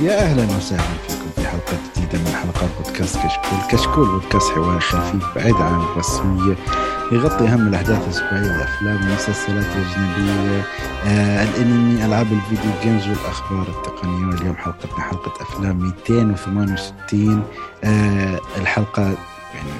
يا أهلا وسهلا فيكم في حلقة جديدة من حلقات بودكاست كشكول، كشكول بودكاست حواري خفيف بعيد عن الرسمية يغطي أهم الأحداث الأسبوعية الافلام والمسلسلات الأجنبية آه الأنمي ألعاب الفيديو جيمز والأخبار التقنية. واليوم حلقتنا حلقة أفلام 268 آه الحلقة يعني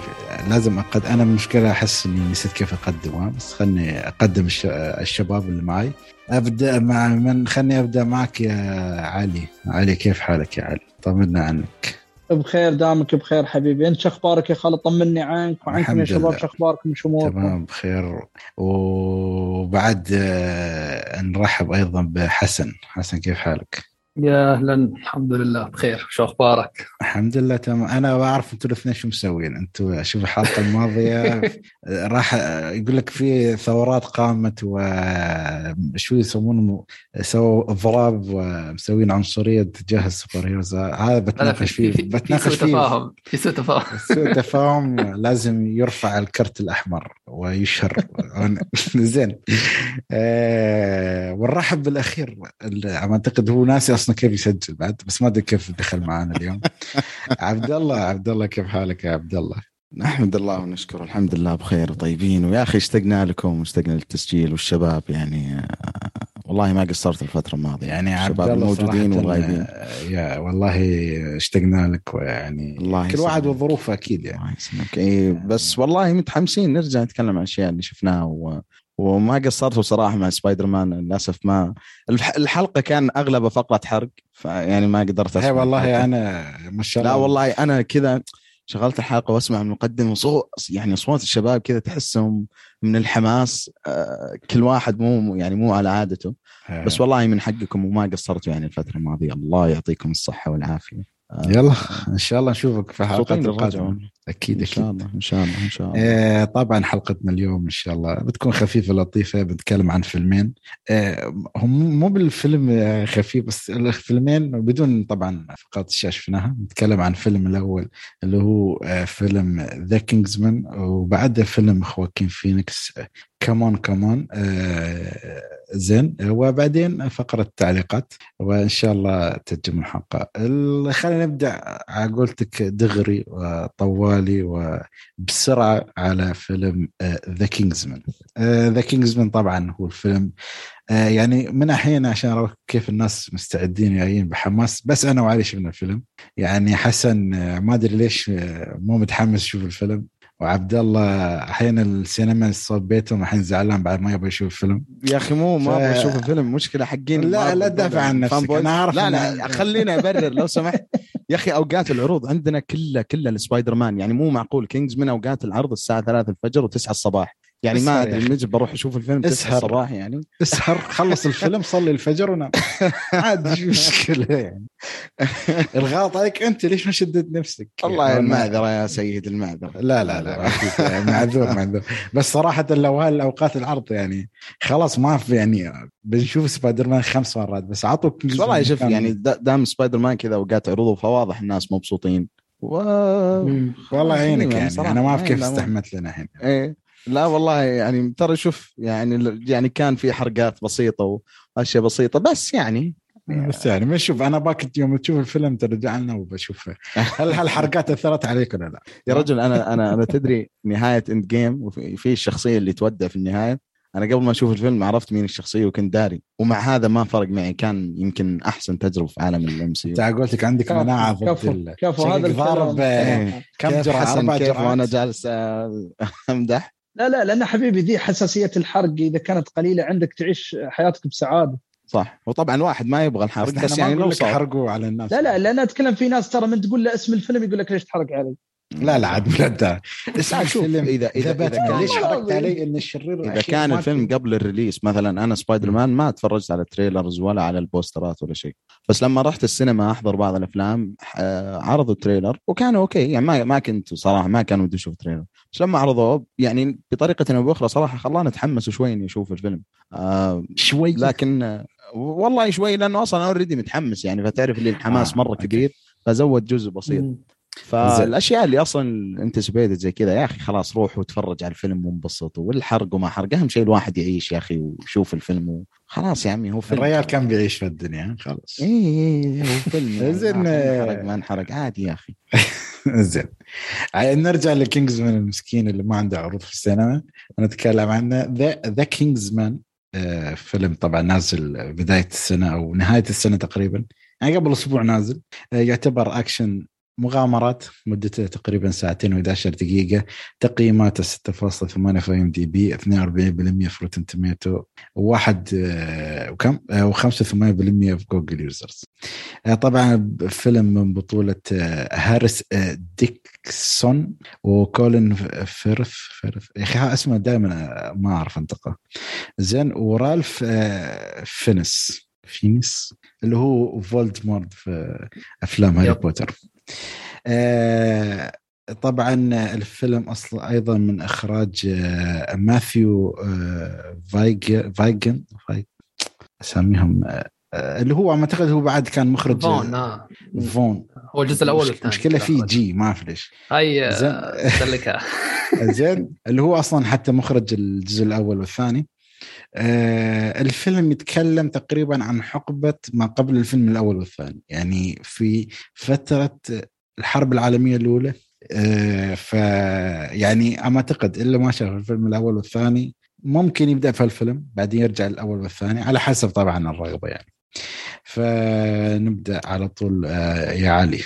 لازم أقد أنا مشكلة أحس إني نسيت كيف أقدمها بس خلني أقدم الش... الشباب اللي معي أبدأ مع من خلني أبدأ معك يا علي. علي كيف حالك يا علي؟ طمنا عنك. بخير دامك بخير حبيبي. أنت أخبارك يا خالد؟ طمني عنك وعنكم يا شباب شو أخباركم؟ شو أموركم؟ تمام بخير. وبعد آه، نرحب أيضا بحسن. حسن كيف حالك؟ يا أهلا الحمد لله بخير. شو أخبارك؟ الحمد لله تمام. أنا بعرف أنتوا الاثنين شو مسوين أنتوا شوف الحلقة الماضية راح يقول لك في ثورات قامت وشو يسمونه سووا اضراب ومسوين عنصرية تجاه السوبر هيروز. هذا بتناقش فيه بتناقش فيه. تفاهم في سوء تفاهم. سوء تفاهم لازم يرفع الكرت الأحمر ويشهر. زين. آه ونرحب بالأخير أعتقد هو ناسي أصلا كيف يسجل بعد بس ما أدري كيف دخل معنا اليوم. عبد الله عبد الله كيف حالك يا عبد الله نحمد الله ونشكره الحمد لله بخير وطيبين. ويا أخي اشتقنا لكم واشتقنا للتسجيل والشباب يعني آه، والله ما قصرت الفترة الماضية. يعني عبد الله موجودين والغايبين يا والله اشتقنا لك ويعني الله كل واحد وظروفه أكيد يعني. الله يسلمك. اي بس والله متحمسين نرجع نتكلم عن الاشياء اللي شفناها و... وما قصرت صراحة مع سبايدر مان للأسف ما الحلقة كان اغلبها فقرة حرق فيعني ما قدرت أسمع والله أنا ما شاء الله. لا والله أنا كذا شغلت الحلقة وأسمع المقدم وصوت يعني أصوات الشباب كذا تحسهم من الحماس آه، كل واحد مو يعني مو على عادته. بس والله من حقكم وما قصرتوا يعني الفترة الماضية. الله يعطيكم الصحة والعافية. يلا إن شاء الله نشوفك في حلقات القادمة. أكيد إن شاء الله إن شاء الله إن شاء الله. آه طبعا حلقتنا اليوم إن شاء الله بتكون خفيفة لطيفة بنتكلم عن فيلمين. آه هم مو بالفيلم آه، خفيف بس الفيلمين بدون طبعا فقط الشاشة شفناها نتكلم عن الفيلم الأول اللي هو آه فيلم The King's Man وبعده فيلم خواكين فينيكس. كمان كمان آه زين. وبعدين فقرة التعليقات وإن شاء الله تجم الحلقة. خلينا نبدأ على قولتك دغري وطوالي وبسرعة على فيلم The King's Man The King's Man طبعا هو الفيلم آه، يعني من الحين عشان أروح كيف الناس مستعدين جايين بحماس بس أنا وعلي شفنا الفيلم. يعني حسن آه، ما أدري ليش آه، مو متحمس يشوف الفيلم. وعبد الله أحيانا السينما صوب بيتهم الحين زعلان بعد ما يبغى يشوف الفيلم يا أخي مو ما أبغى أشوف الفيلم. مشكلة حقين لا لا تدافع عن نفسك. أنا أعرف لا لا خليني أبرر. لو سمحت. يا أخي أوقات العروض عندنا كلها كلها السبايدر مان. يعني مو معقول. King's Man أوقات العرض الساعة 3 الفجر و9 الصباح. يعني ما أدري. نجي بروح أشوف الفيلم اسهر. الصباح يعني. اسهر. خلص الفيلم صلي الفجر ونام. عادي شو مشكلة يعني؟ الغلط عليك أنت ليش ما شدت نفسك؟ الله المعذرة يا سيد المعذرة. لا لا لا معذور معذور. بس صراحة لو هالأوقات العرض يعني خلاص ما في يعني بنشوف سبايدر مان خمس مرات بس عطوا والله شوف يعني دام سبايدر مان كذا اوقات عروضه فواضح الناس مبسوطين. و... والله يعينك يعني, يعني. أنا ما أعرف كيف استحملت لنا الحين إيه. لا والله يعني ترى شوف يعني يعني كان في حرقات بسيطة وأشياء بسيطة بس يعني بس يعني ما شوف أنا باك يوم تشوف الفيلم ترجع لنا وبشوف هل هالحرقات أثرت عليك ولا لا؟ يا رجل أنا أنا أنا تدري نهاية Endgame وفي الشخصية اللي تودع في النهاية. أنا قبل ما أشوف الفيلم عرفت مين الشخصية وكنت داري ومع هذا ما فرق معي كان يمكن أحسن تجربة في عالم ال MCU أنت قلت عندك مناعة ضد كفو هذا ضارب إيه. كم جرعة؟ أربع جرعات. وأنا جالس أمدح. لا لا لأن حبيبي ذي حساسية الحرق. إذا كانت قليلة عندك تعيش حياتك بسعادة. صح. وطبعا الواحد ما يبغى الحرق. بس, بس يعني لو حرقوا على الناس. لا لا لأن أتكلم في ناس ترى من تقول له اسم الفيلم يقول لك ليش تحرق علي؟ لا لا عاد لا اسمع شوف اذا إذا إذا, إذا كان ليش حرقت علي إن الشرير إذا كان الفيلم قبل ال release مثلا أنا سبايدر مان ما تفرجت على ال trailers ولا على البوسترات ولا شيء. بس لما رحت السينما أحضر بعض الأفلام عرضوا ال trailer وكانوا okay. يعني ما ما كنت صراحة ما كان ودي أشوف trailer. بس لما عرضوه يعني بطريقة أو بأخرى صراحة خلاني أتحمس شوي إني أشوف الفيلم. آه شوي؟ لكن والله شوي لأنه أصلا already متحمس يعني. فتعرف اللي الحماس مرة كبير فزود جزء بسيط. فالأشياء اللي أصلا anticipated زي كذا يا أخي خلاص روح وتفرج على الفيلم وانبسط والحرق وما حرق. أهم شيء الواحد يعيش يا أخي ويشوف الفيلم خلاص يا عمي هو فيلم. الرجال كان بيعيش في الدنيا خلاص. اي اي هو فيلم. زين. ما انحرق ما انحرق. عادي يا أخي. زين. نرجع ل King's Man المسكين اللي ما عنده عروض في السينما. نتكلم عنه. The The King's Man فيلم طبعا نازل بداية السنة أو نهاية السنة تقريبا. يعني قبل أسبوع نازل. آه، يعتبر اكشن مغامرات مدته تقريبا ساعتين و11 دقيقة تقييماته 6.8 في IMDb 42% في Rotten Tomato وواحد آه، وكم؟ آه، و85% في Google users. آه، طبعا فيلم من بطولة هاريس آه، ديكسون وكولين فيرث فيرث يا أخي اسمه دائما ما أعرف أنطقه. زين ورالف فينس فينس اللي هو فولدمورت في أفلام هاري. بوتر. طبعا الفيلم أصلا أيضا من إخراج آه، ماثيو آه، فايج فايجن فايج اساميهم آه، آه، اللي هو أعتقد هو بعد كان مخرج فون آه. فون. هو الجزء الأول والثاني مشكلة في جي ما أعرف ليش. هاي زين. آه، اللي هو أصلا حتى مخرج الجزء الأول والثاني. آه الفيلم يتكلم تقريبا عن حقبة ما قبل الفيلم الأول والثاني. يعني في فترة الحرب العالمية الأولى آه ف يعني أما أعتقد إلا ما شاف الفيلم الأول والثاني ممكن يبدأ في الفيلم بعدين يرجع الأول والثاني على حسب طبعا الرغبة يعني. فنبدأ على طول آه يا علي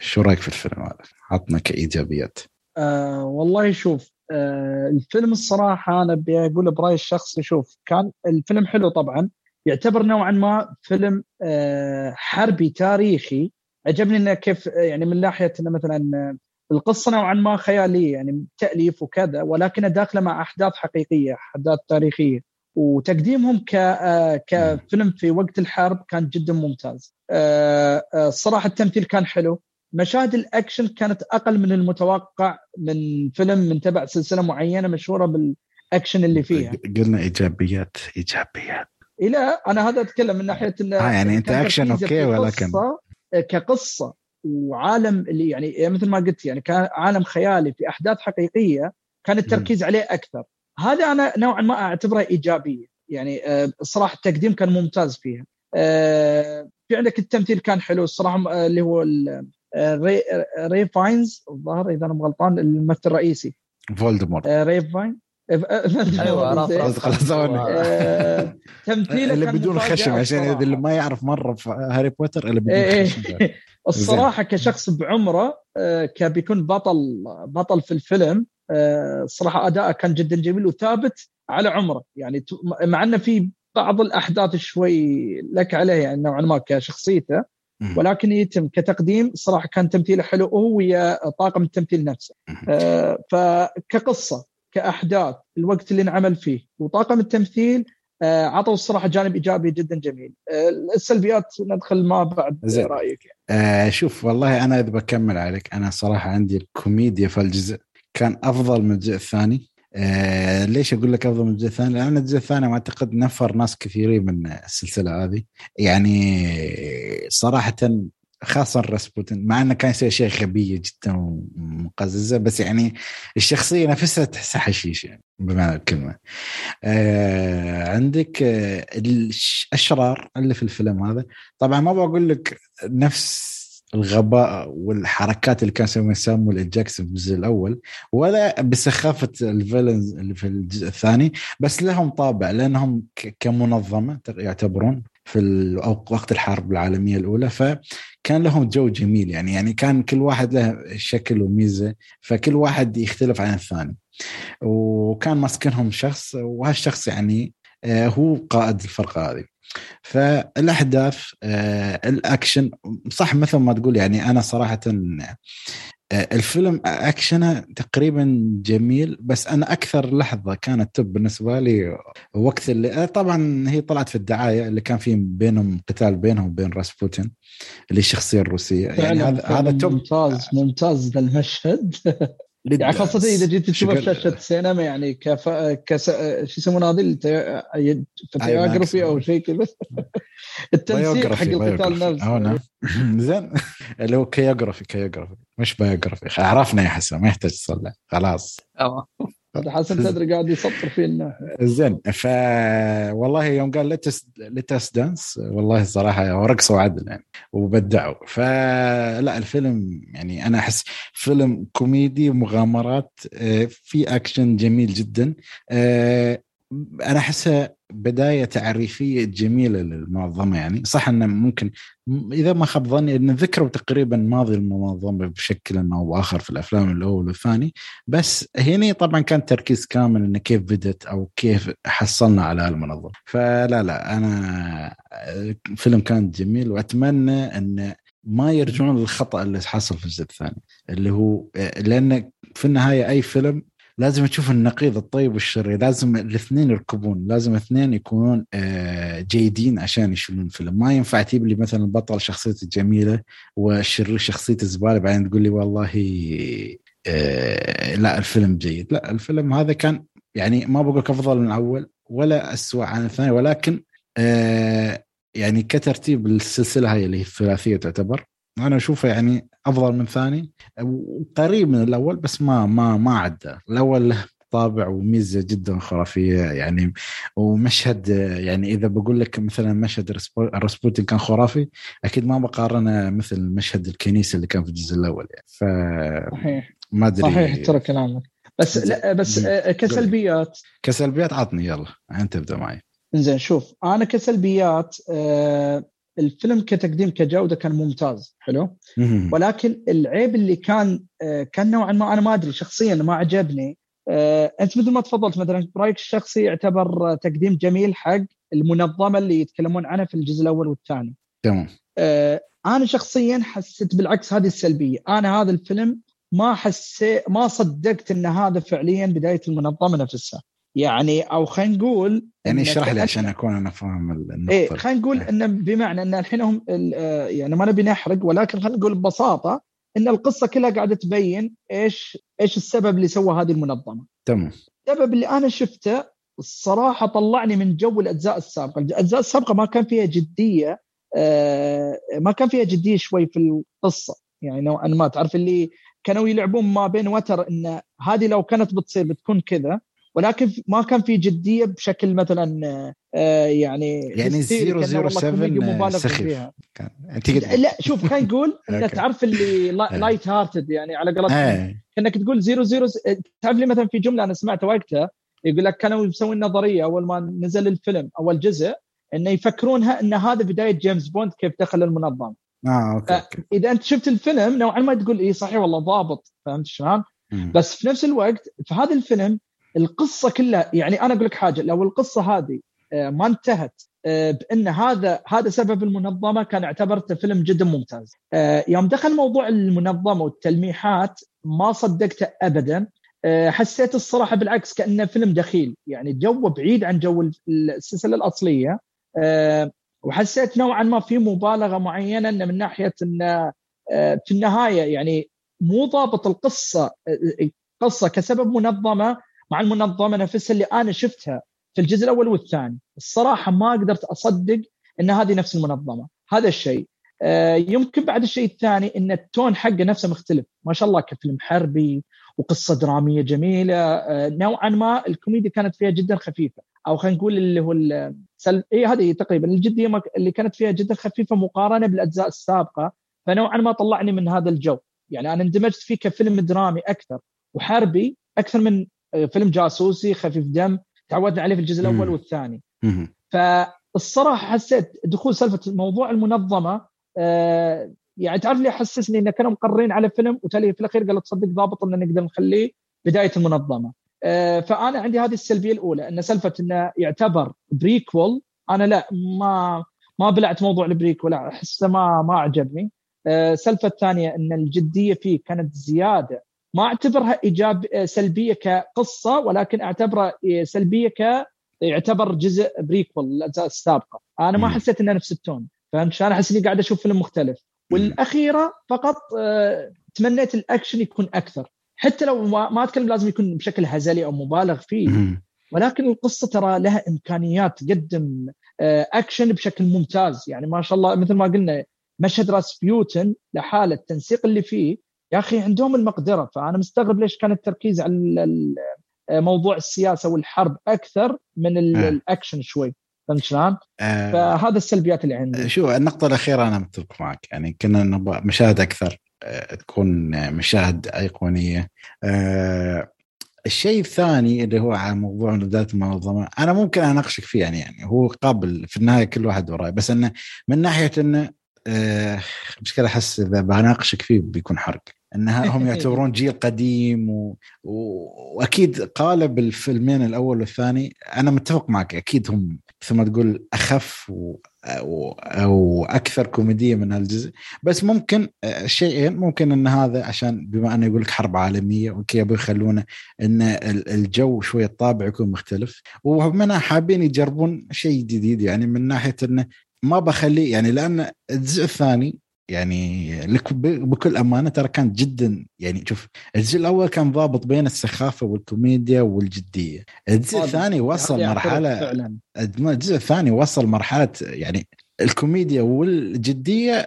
شو رأيك في الفيلم هذا؟ عطنا كإيجابيات. آه والله شوف آه الفيلم الصراحة أنا أبي أقول برأيي الشخصي شوف كان الفيلم حلو طبعا يعتبر نوعا ما فيلم آه حربي تاريخي. عجبني إنه كيف يعني من ناحية إنه مثلا القصة نوعا ما خيالية يعني تأليف وكذا ولكنها داخله مع أحداث حقيقية أحداث تاريخية. وتقديمهم ك كفيلم في وقت الحرب كان جدا ممتاز. الصراحه التمثيل كان حلو. مشاهد الأكشن كانت أقل من المتوقع من فيلم من تبع سلسلة معينة مشهورة بالأكشن اللي فيها. قلنا إيجابيات إيجابيات. إلى أنا هذا أتكلم من ناحية انه آه يعني أنت أكشن okay ولكن قصة كقصة وعالم اللي يعني مثل ما قلت يعني كان عالم خيالي في أحداث حقيقية كان التركيز عليه أكثر. هذا أنا نوعا ما أعتبره إيجابية. يعني الصراحه التقديم كان ممتاز فيها. في عندك التمثيل كان حلو الصراحة اللي هو ري, ري فاينز الظاهر إذا أنا غلطان الممثل الرئيسي. فولدمورت. ري فاين أيوه تمثيله اللي بدون خشم عشان اللي ما يعرف مرة في هاري بوتر اللي بدون إيه خشم الصراحة كشخص بعمره كبيكون بطل بطل في الفيلم. الصراحة أداءه كان جدا جميل وثابت على عمره. يعني مع إنه في بعض الأحداث شوي لك عليه يعني نوعا ما كشخصيته. ولكن يتم كتقديم الصراحه كان تمثيله حلو هو ويا طاقم التمثيل نفسه. فكقصة كأحداث الوقت اللي انعمل فيه وطاقم التمثيل عطوا الصراحة جانب إيجابي جدا جميل. السلبيات ندخل ما بعد زين. رأيك. يعني. آه شوف والله أنا اذا بكمل عليك. أنا صراحة عندي الكوميديا في الجزء كان أفضل من الجزء الثاني. آه ليش أقول لك أفضل من الجزء الثاني؟ لأن الجزء الثاني أعتقد نفر ناس كثيرين من السلسلة هذه يعني صراحة خاصة راسبوتن مع إنه كان يسوي أشياء غبية جدا ومقززة بس يعني الشخصية نفسها تحسها حشيش يعني بمعنى الكلمة. آه عندك آه الاشرار اللي في الفيلم هذا طبعا ما بقول لك نفس الغباء والحركات اللي كان يسويها سامويل جاكسون في الجزء الأول ولا بسخافة الفيلنز اللي في الجزء الثاني بس لهم طابع لأنهم كمنظمة يعتبرون في وقت الحرب العالمية الأولى فكان لهم جو جميل يعني يعني كان كل واحد له شكل وميزة فكل واحد يختلف عن الثاني. وكان ماسكنهم شخص وهالشخص يعني هو قائد الفرقة هذه. فالأحداث آه الأكشن صح مثل ما تقول يعني أنا صراحة آه الفيلم أكشنه تقريبا جميل بس أنا أكثر لحظة كانت توب بالنسبة لي وقت اللي طبعا هي طلعت في الدعاية اللي كان في بينهم قتال بينهم وبين راسبوتين اللي الشخصية الروسية. يعني هذا هذا top ممتاز ممتاز المشهد. يعني خاصة إذا جيت تشوفها في شاشة السينما يعني كف كس شو يسمونه هذه؟ فوتوغرافي أو شيء كذا. التنسيق حق القتال نفسه. زين. اللي هو choreography choreography مش بايوغرافي عرفنا يا حسن ما يحتاج تصلح. خلاص. تمام هذا حسن تدري قاعد يسطر فينا زين ف والله يوم قال let's let's dance والله صراحة رقصوا عدل يعني وبدعوا. فلا الفيلم يعني أنا أحس فيلم كوميدي مغامرات آه، في أكشن جميل جدا آه، أنا أحسها بداية تعريفية جميلة للمنظمة يعني. صح إنه ممكن إذا ما خاب ظني إن ذكروا تقريبا ماضي المنظمة بشكل أو باخر في الأفلام الأول والثاني بس هنا طبعا كان تركيز كامل انه كيف بدت أو كيف حصلنا على المنظمة. فلا لا أنا الفيلم كان جميل وأتمنى انه ما يرجعون للخطأ اللي حصل في الجزء الثاني اللي هو لأن في النهاية أي فيلم لازم تشوف النقيض الطيب والشرير لازم الاثنين يركبون لازم اثنين يكونون آه، جيدين عشان يشيلون الفيلم. ما ينفع تجيب لي مثلا البطل شخصيته جميلة والشرير شخصيته زبالة بعدين تقول لي والله آه، لا الفيلم جيد. لا الفيلم هذا كان يعني ما بقول أفضل من الأول ولا اسوء عن الثاني ولكن آه، يعني كترتيب السلسلة هاي اللي هي الثلاثية تعتبر أنا أشوفه يعني أفضل من ثاني. وقريب من الأول بس ما ما ما عدى. الأول له طابع وميزة جدا خرافية يعني ومشهد يعني إذا بقول لك مثلا مشهد رسبوتين كان خرافي أكيد ما بقارنه مثل مشهد الكنيسة اللي كان في الجزء الأول يعني. ف صحيح. ما أدري. صحيح ترى كلامك. بس لا بس كسلبيات. كسلبيات عطني يلا. أنت ابدأ معي. زين شوف. أنا كسلبيات آه الفيلم كتقديم كجودة كان ممتاز حلو؟ ولكن العيب اللي كان آه، كان نوعا ما أنا ما أدري شخصيا ما عجبني آه، أنت مثل ما تفضلت مثلا برايك الشخصي يعتبر تقديم جميل حق المنظمة اللي يتكلمون عنها في الجزء الأول والثاني. تمام. آه، أنا شخصيا حسيت بالعكس هذه السلبية. أنا هذا الفيلم ما حسيت ما صدقت إن هذا فعليا بداية المنظمة نفسها. يعني أو خلينا نقول يعني اشرح لي عشان أكون أنا فاهم النقطة إيه خلينا نقول إيه. إن بمعنى إن الحين هم آه، يعني ما نبي نحرق ولكن خلينا نقول ببساطة إن القصة كلها قاعدة تبين إيش إيش السبب اللي سوى هذه المنظمة. تمام. السبب اللي أنا شفته الصراحه طلعني من جو الأجزاء السابقة، الأجزاء السابقة ما كان فيها جدية آه، ما كان فيها جدية شوي في القصة. يعني نوعا ما تعرف اللي كانوا يلعبون ما بين وتر إن هذه لو كانت بتصير بتكون كذا ولكن ما كان في جدية بشكل مثلا آه يعني يعني 007 سخف. كان لا شوف خلينا نقول إنك تعرف اللي light hearted يعني على قولتهم. كأنك تقول 00 تعرف لي مثلا في جملة أنا سمعتها وقتها يقول لك كانوا يسوون نظرية أول ما نزل الفيلم أول جزء إنه يفكرونها إن هذا بداية جيمس بوند كيف دخل المنظمة. آه okay, okay. إذا أنت شفت الفيلم نوعا ما تقول اي صحيح والله ضابط فهمت شلون؟ بس في نفس الوقت في هذا الفيلم القصة كلها يعني أنا أقول لك حاجة لو القصة هذه آه، ما انتهت آه، بأن هذا هذا سبب المنظمة كان اعتبرته فيلم جدا ممتاز. آه، يوم دخل موضوع المنظمة والتلميحات ما صدقته ابدا. حسيت الصراحة بالعكس كأنه فيلم دخيل. يعني جو بعيد عن جو السلسلة الأصلية. وحسيت نوعا ما في مبالغة معينة إنه من ناحية انه في النهاية يعني مو ضابط القصة قصة كسبب منظمة مع المنظمة نفسها اللي أنا شفتها في الجزء الأول والثاني. الصراحة ما قدرت أصدق إن هذه نفس المنظمة. هذا الشيء. آه، يمكن بعد الشيء الثاني إن التون حقه نفسه مختلف. ما شاء الله كفيلم حربي وقصة درامية جميلة. آه، نوعا ما الكوميديا كانت فيها جدا خفيفة. أو خلينا نقول اللي هو السل... اي هذه تقريبا الجدية اللي كانت فيها جدا خفيفة مقارنة بالأجزاء السابقة. فنوعا ما طلعني من هذا الجو. يعني أنا اندمجت فيه كفيلم درامي أكثر. وحربي أكثر من فيلم جاسوسي خفيف دم تعودنا عليه في الجزء الأول والثاني. فالصراحة حسيت دخول سالفة موضوع المنظمة آه يعني تعرف لي حسسني إن كانوا مقررين على فيلم وتالي في الأخير قالوا تصدق ضابط إن نقدر نخليه بداية المنظمة. آه فأنا عندي هذه السلبية الأولى إن سالفة إنه يعتبر prequel أنا لا ما ما بلعت موضوع ال prequel أحسه ما ما عجبني. آه سالفة الثانية إن الجدية فيه كانت زيادة ما اعتبرها إيجاب آه، سلبية كقصة ولكن أعتبرها آه، سلبية ك يعتبر جزء prequel الاجزاء السابقة. أنا ما حسيت إنه نفس ال tone فهمت أنا أحس إني قاعد أشوف فيلم مختلف. والأخيرة فقط آه، تمنيت الأكشن يكون أكثر. حتى لو ما أتكلم لازم يكون بشكل هزلي أو مبالغ فيه. ولكن القصة ترى لها إمكانيات تقدم أكشن بشكل ممتاز. يعني ما شاء الله مثل ما قلنا مشهد راس بيوتن لحالة التنسيق اللي فيه يا أخي عندهم المقدرة فأنا مستغرب ليش كان التركيز على موضوع السياسة والحرب أكثر من آه. الأكشن شوي فهمت شلون؟ آه، فهذا السلبيات اللي عندي شو النقطة الأخيرة أنا متفق معك يعني كنا نبغى مشاهد أكثر آه، تكون مشاهد أيقونية آه، الشيء الثاني اللي هو على موضوع ندات المنظمة أنا ممكن أناقشك فيه يعني يعني هو قابل في النهاية كل واحد وراي بس أنه من ناحية أنه آه، مشكلة أحس إذا بناقشك فيه بيكون حرق. إنها هم يعتبرون جيل قديم و... و... وأكيد قالب الفيلمين الأول والثاني أنا متفق معك أكيد هم مثل ما تقول أخف و... أو... أو أكثر كوميدية من هالجزء. بس ممكن آه، شيئين ممكن إن هذا عشان بما أنه يقول لك حرب عالمية أوكي يبغوا يخلونه إن ال- الجو شوية الطابع يكون مختلف. ومنها حابين يجربون شيء جديد يعني من ناحية إنه ما بخليه يعني لأن الجزء الثاني يعني لك بكل أمانة ترى كان جدا يعني شوف الجزء الأول كان ضابط بين السخافة والكوميديا والجدية، الجزء الثاني وصل يعترف مرحلة فعلا الجزء الثاني وصل مرحلة يعني الكوميديا والجدية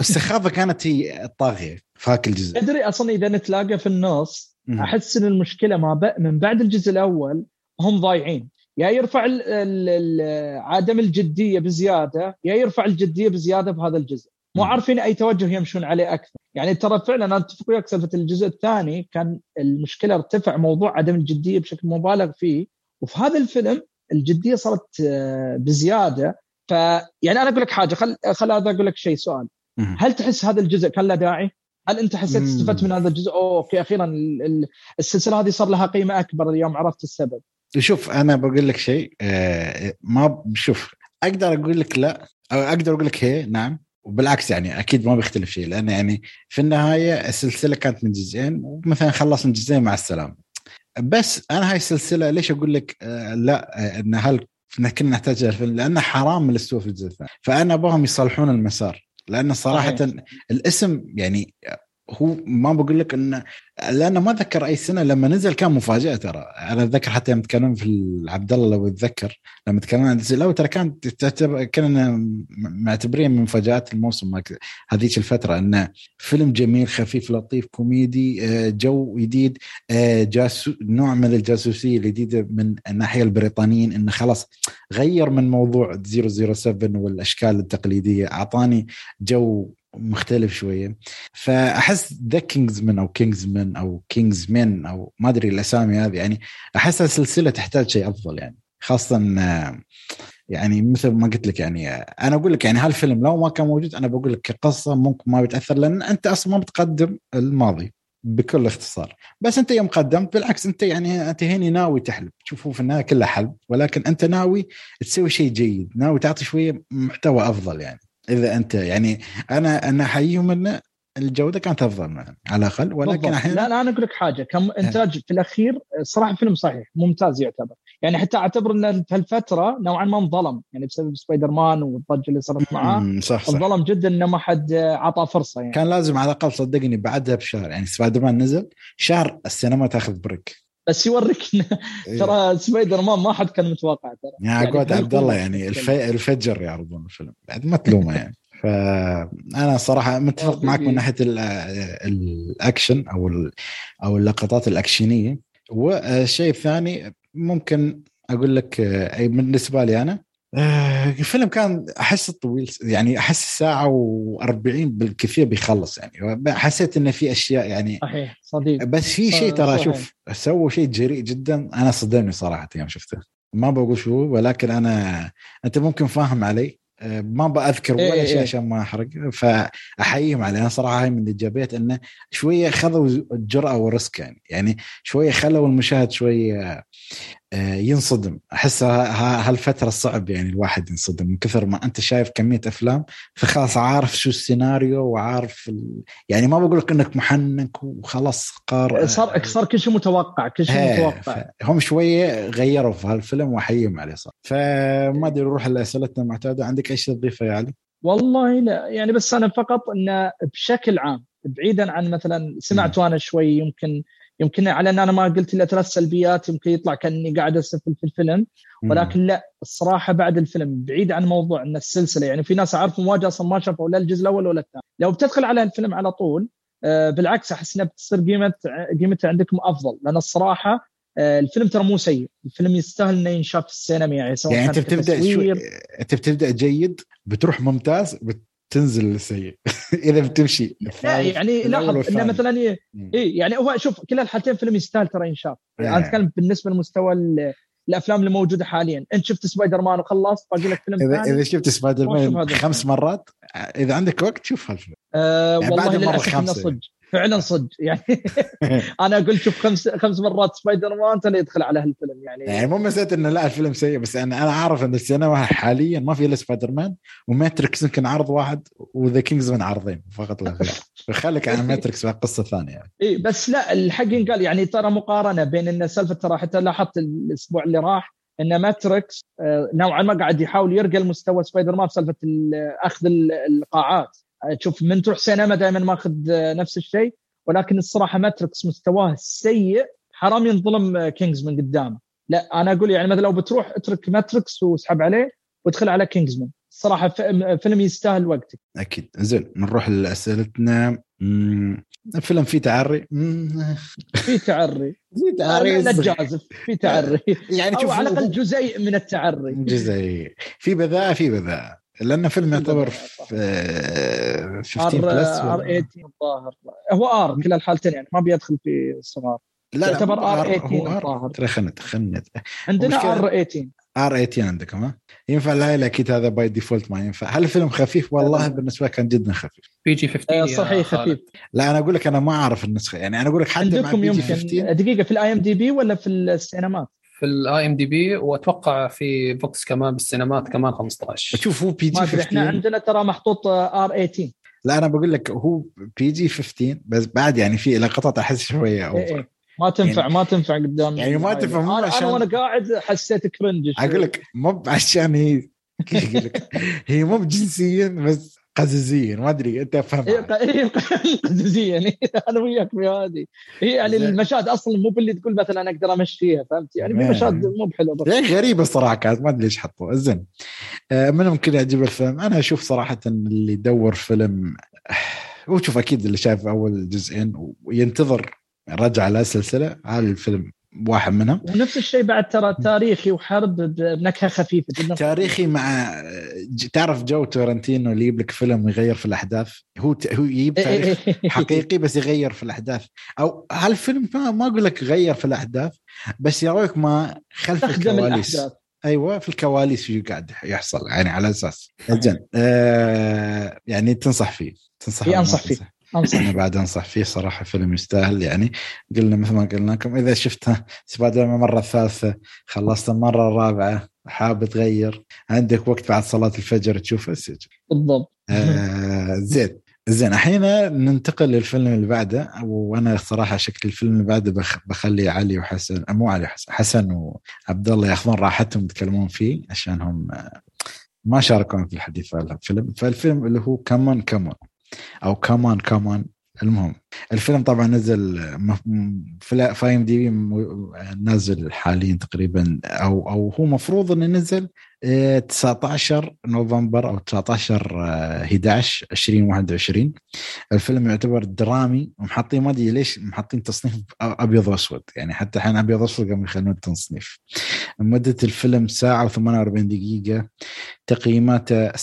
السخافة كانت هي الطاغية في هاك الجزء تدري أصلا إذا نتلاقى في النص. أحس إن المشكلة ما. من بعد الجزء الأول هم ضايعين يا يرفع ال... ال... ال... عدم الجدية بزيادة يا يرفع الجدية بزيادة بهذا الجزء مو. عارفين أي توجه يمشون عليه أكثر يعني ترى فعلا أنا أتفق وياك سالفة الجزء الثاني كان المشكلة ارتفع موضوع عدم الجدية بشكل مبالغ فيه وفي هذا الفيلم الجدية صارت آه، بزيادة فيعني أنا أقول لك حاجة خل خل هذا أقول لك شيء سؤال. هل تحس هذا الجزء كان له داعي؟ هل أنت حسيت. استفدت من هذا الجزء؟ أوكي أخيرا ال- ال- السلسلة هذه صار لها قيمة أكبر يوم عرفت السبب. شوف أنا بقول لك شيء آه، ما شوف أقدر أقول لك لا أو أقدر أقول لك هي نعم وبالعكس يعني أكيد ما بيختلف شيء لأن يعني في النهاية السلسلة كانت من جزئين ومثلا خلصنا جزئين مع السلامة. بس أنا هاي السلسلة ليش أقول لك آه، لا آه، إن هل كنا نحتاج الفيلم؟ لأنه حرام من الاستوى في الجزء الثاني. فأنا أبغاهم يصلحون المسار لأن صراحة صحيح. الاسم يعني هو ما بقول لك انه لأنه ما ذكر أي سنة لما نزل كان مفاجأة ترى. أنا أتذكر حتى يوم تكلمنا في عبد الله لو تتذكر لما تكلمنا عن الجزء ترى كانت تعتبر كنا معتبرين من مفاجآت الموسم هذيك الفترة انه فيلم جميل خفيف لطيف كوميدي آه، جو جديد آه، جاسو نوع من الجاسوسية الجديدة من الناحية البريطانيين انه خلاص غير من موضوع 007 والأشكال التقليدية أعطاني جو مختلف شوية. فأحس The King's Man أو Kingsman أو Kingsman أو ما أدري الأسامي هذه يعني أحس السلسلة تحتاج شيء أفضل يعني. خاصة يعني مثل ما قلت لك يعني أنا أقول لك يعني هالفيلم لو ما كان موجود أنا بقول لك كقصة ممكن ما بتأثر لأن أنت أصلا ما بتقدم الماضي بكل اختصار. بس أنت يوم قدمت بالعكس أنت يعني انت هنا ناوي تحلب. شوفوا في النهاية كلها حلب ولكن أنت ناوي تسوي شيء جيد ناوي تعطي شوية محتوى أفضل يعني. إذا أنت يعني أنا أنا احييهم انه الجودة كانت أفضل على الأقل. ولكن. أحيانا لا لا أنا أقول لك حاجة. كم إنتاج في الأخير صراحة فيلم صحيح ممتاز يعتبر. يعني حتى أعتبر إن في الفترة نوعا ما انظلم يعني بسبب سبايدر مان والضجة اللي صارت معاه. صح صح. انظلم جدا إنه ما حد عطى فرصة يعني. كان لازم على الأقل صدقني بعدها بشهر يعني سبايدر مان نزل شهر السينما تاخذ break. بس يوريك إن ترى سبايدر مان ما حد كان متوقع ترى. يعني قوة بهالقوة عبد الله يعني. الف... الفجر يعرضون الفيلم. بعد ما تلومه يعني. فأنا صراحة متفق معك من. ناحية ال- الأكشن أو ال- أو اللقطات الأكشنية. والشيء الثاني ممكن أقول لك أي بالنسبة لي أنا الفيلم كان أحس طويل يعني أحس ساعة و40 بالكثير بيخلص يعني. حسيت انه في أشياء يعني صحيح صديق. بس في شيء ترى صحيح. شوف سووا شيء جريء جدا. أنا صدمني صراحة يوم شفته. ما بقول شو ولكن أنا أنت ممكن فاهم علي. أه، ما بأذكر إيه ولا إيه شيء إيه. عشان ما أحرق. فأحييهم عليه أنا صراحة هاي من الايجابيات إنه شوية خذوا الجرأه والريسك يعني. يعني شوية خلوا المشاهد شوية آه، ينصدم. أحس هالفترة صعب يعني الواحد ينصدم من كثر ما أنت شايف كمية أفلام فخلاص عارف شو السيناريو وعارف ال... يعني ما بقول لك إنك محنك وخلاص قار صار صار كل شيء متوقع كل شيء متوقع. هم شوية غيروا في هالفيلم واحييهم عليه صار. فما أدري نروح لأسئلتنا المعتاده عندك أي شيء تضيفه يا علي؟ والله لا يعني بس أنا فقط انه بشكل عام بعيدا عن مثلا سمعت وأنا شوي يمكن يمكن على أن أنا ما قلت إلا ثلاث سلبيات يمكن يطلع كأني قاعد اسفل في الفيلم. ولكن لا الصراحة بعد الفيلم بعيد عن موضوع إن السلسلة يعني في ناس أعرفهم واجد أصلا ما شافوا لا الجزء الأول ولا الثاني. لو بتدخل على الفيلم على طول آه، بالعكس أحس إنها بتصير قيمه قيمتها عندكم أفضل. لأن الصراحة آه، الفيلم ترى مو سيء. الفيلم يستاهل إنه ينشاف في السينما يعني سواء يعني أنت بتبدأ شوي أنت بتبدأ جيد بتروح ممتاز بتنزل سيء إذا بتمشي. لا يعني لاحظ انه. مثلا. اي يعني هو شوف كلا الحالتين فيلم يستاهل ترى ينشاف إيه. أنا أتكلم بالنسبة لمستوى ال- الأفلام اللي موجوده حاليا. أنت شفت سبايدر مان وخلصت باقي لك فيلم اذا إذا شفت سبايدر مان خمس مرات إذا عندك وقت شوف هالفيلم. آه يعني والله بعد الخامسة صدق. فعلا صدق. يعني أنا أقول شوف خمس خمس مرات سبايدر مان ترى يدخل على هالفيلم. يعني يعني مو مسألة إنه لا الفيلم سيء بس أنا أنا عارف إن السينما حاليا ما في إلا سبايدر مان وماتريكس يمكن عرض واحد و The King's Man عرضين فقط لا غير. فخليك عن ماتريكس قصة ثانية. يعني. إي بس لا الحق ينقال يعني ترى مقارنة بين إن سالفة ترى حتى لاحظت الأسبوع اللي راح إن ماتريكس آه، نوعا ما قاعد يحاول يرقى لمستوى سبايدر مان في سالفة ال- أخذ ال- القاعات. آه، تشوف من تروح سينما دائما ماخذ آه، نفس الشيء ولكن الصراحة ماتريكس مستواه سيء حرام ينظلم آه، King's Man قدامه. لا أنا أقول يعني مثلا لو بتروح اترك ماتريكس واسحب عليه وادخل على Kingsman الصراحة فيلم يستاهل وقتك. أكيد. زين نروح لأسئلتنا. مم، الفيلم فيه تعري في تعري لا تعري لا تجازف في تعري يعني أو شوف على الأقل جزيء من التعري جزء في بذاءة في بذاءة لأن فيلم يعتبر. في 15 R plus R 18 الظاهر. هو R كلا الحالتين يعني ما بيدخل في الصغار لا يعتبر مو R18 هو R. الظاهر. ترى خلنا خلنا عندنا R 18 آر 18 عندكم ها؟ ينفع لا لا أكيد هذا باي ديفولت ما ينفع. هل الفيلم خفيف؟ والله. بالنسبة لي كان جدا خفيف. بي جي 15 آه، يا صحيح. خفيف. لا أنا أقول لك أنا ما أعرف النسخة. يعني أنا أقول لك حتى مع عندكم جي يمكن 15 دقيقة في الاي ام دي بي ولا في السينمات؟ في الاي ام دي بي وأتوقع في بوكس كمان بالسينمات كمان 15 شوف هو بي ما جي أدري إحنا 15 عندنا ترى محطوط ار 18 لا أنا بقول لك هو بي جي 15 بس بعد يعني في لقطات أحس شوية إيه اوفر إيه. ما تنفع يعني- ما تنفع قدام يعني ما تنفع مو أنا عشان- أنا وأنا قاعد حسيت كرنج. أقول لك مو عشان هي كيف أقول لك؟ هي مو جنسيا بس قززيا ما أدري أنت إيه، افهم ق- إيه، قززيا يعني أنا وياك في هذه. هي يعني زين. المشاهد أصلا مو باللي تقول مثلا أقدر أمشيها فهمت؟ يعني في إيه. مشاهد مو بحلوة بس. يعني غريبة صراحة كانت ما أدري ليش حطوها. زين. آه، من ممكن يعجب الفيلم. أنا أشوف صراحة اللي يدور فيلم هو شوف أكيد اللي شايف أول جزئين وينتظر رجعه للسلسلة هذا الفيلم واحد منهم. ونفس الشيء بعد ترى تاريخي وحرب بنكهة خفيفة. جدا تاريخي مع تعرف جو تورنتينو اللي يجيب لك فيلم ويغير في الأحداث؟ هو ت- هو يجيب تاريخ. حقيقي بس يغير في الأحداث. أو هالفيلم ما, ما أقول لك غير في الأحداث بس يراويك ما خلف الكواليس. الأحداث. أيوه في الكواليس شو قاعد يحصل يعني على أساس. زين. آه يعني تنصح فيه تنصح ولا ما أنصح فيه. أنصح أنا بعد أنصح فيه صراحة فيلم يستاهل. يعني قلنا مثل ما قلنا لكم إذا شفته سبايدر مان المره الثالثه خلصت المرة الرابعة حاب تغير عندك وقت بعد صلاة الفجر تشوفه سجل بالضبط. آه زين. زين الحين ننتقل للفيلم اللي بعده. وأنا صراحة شكل الفيلم اللي بعده بخ بخلي علي وحسن مو علي وحسن حسن وعبد الله ياخذون راحتهم يتكلمون فيه عشان هم آه، ما شاركون في الحديث في الفيلم فالفيلم اللي هو كمان كمان أو كمان كمان المهم الفيلم طبعا نزل في في ام دي نازل حاليا تقريبا أو أو هو مفروض إنه نزل آه، 19 نوفمبر أو 19 آه، 11 2021 الفيلم يعتبر درامي ومحطين ما أدري ليش محطين تصنيف أبيض وأسود. يعني حتى الحين أبيض وأسود قاموا يخلون التصنيف مدة الفيلم ساعة و48 دقيقة تقييماته 7.7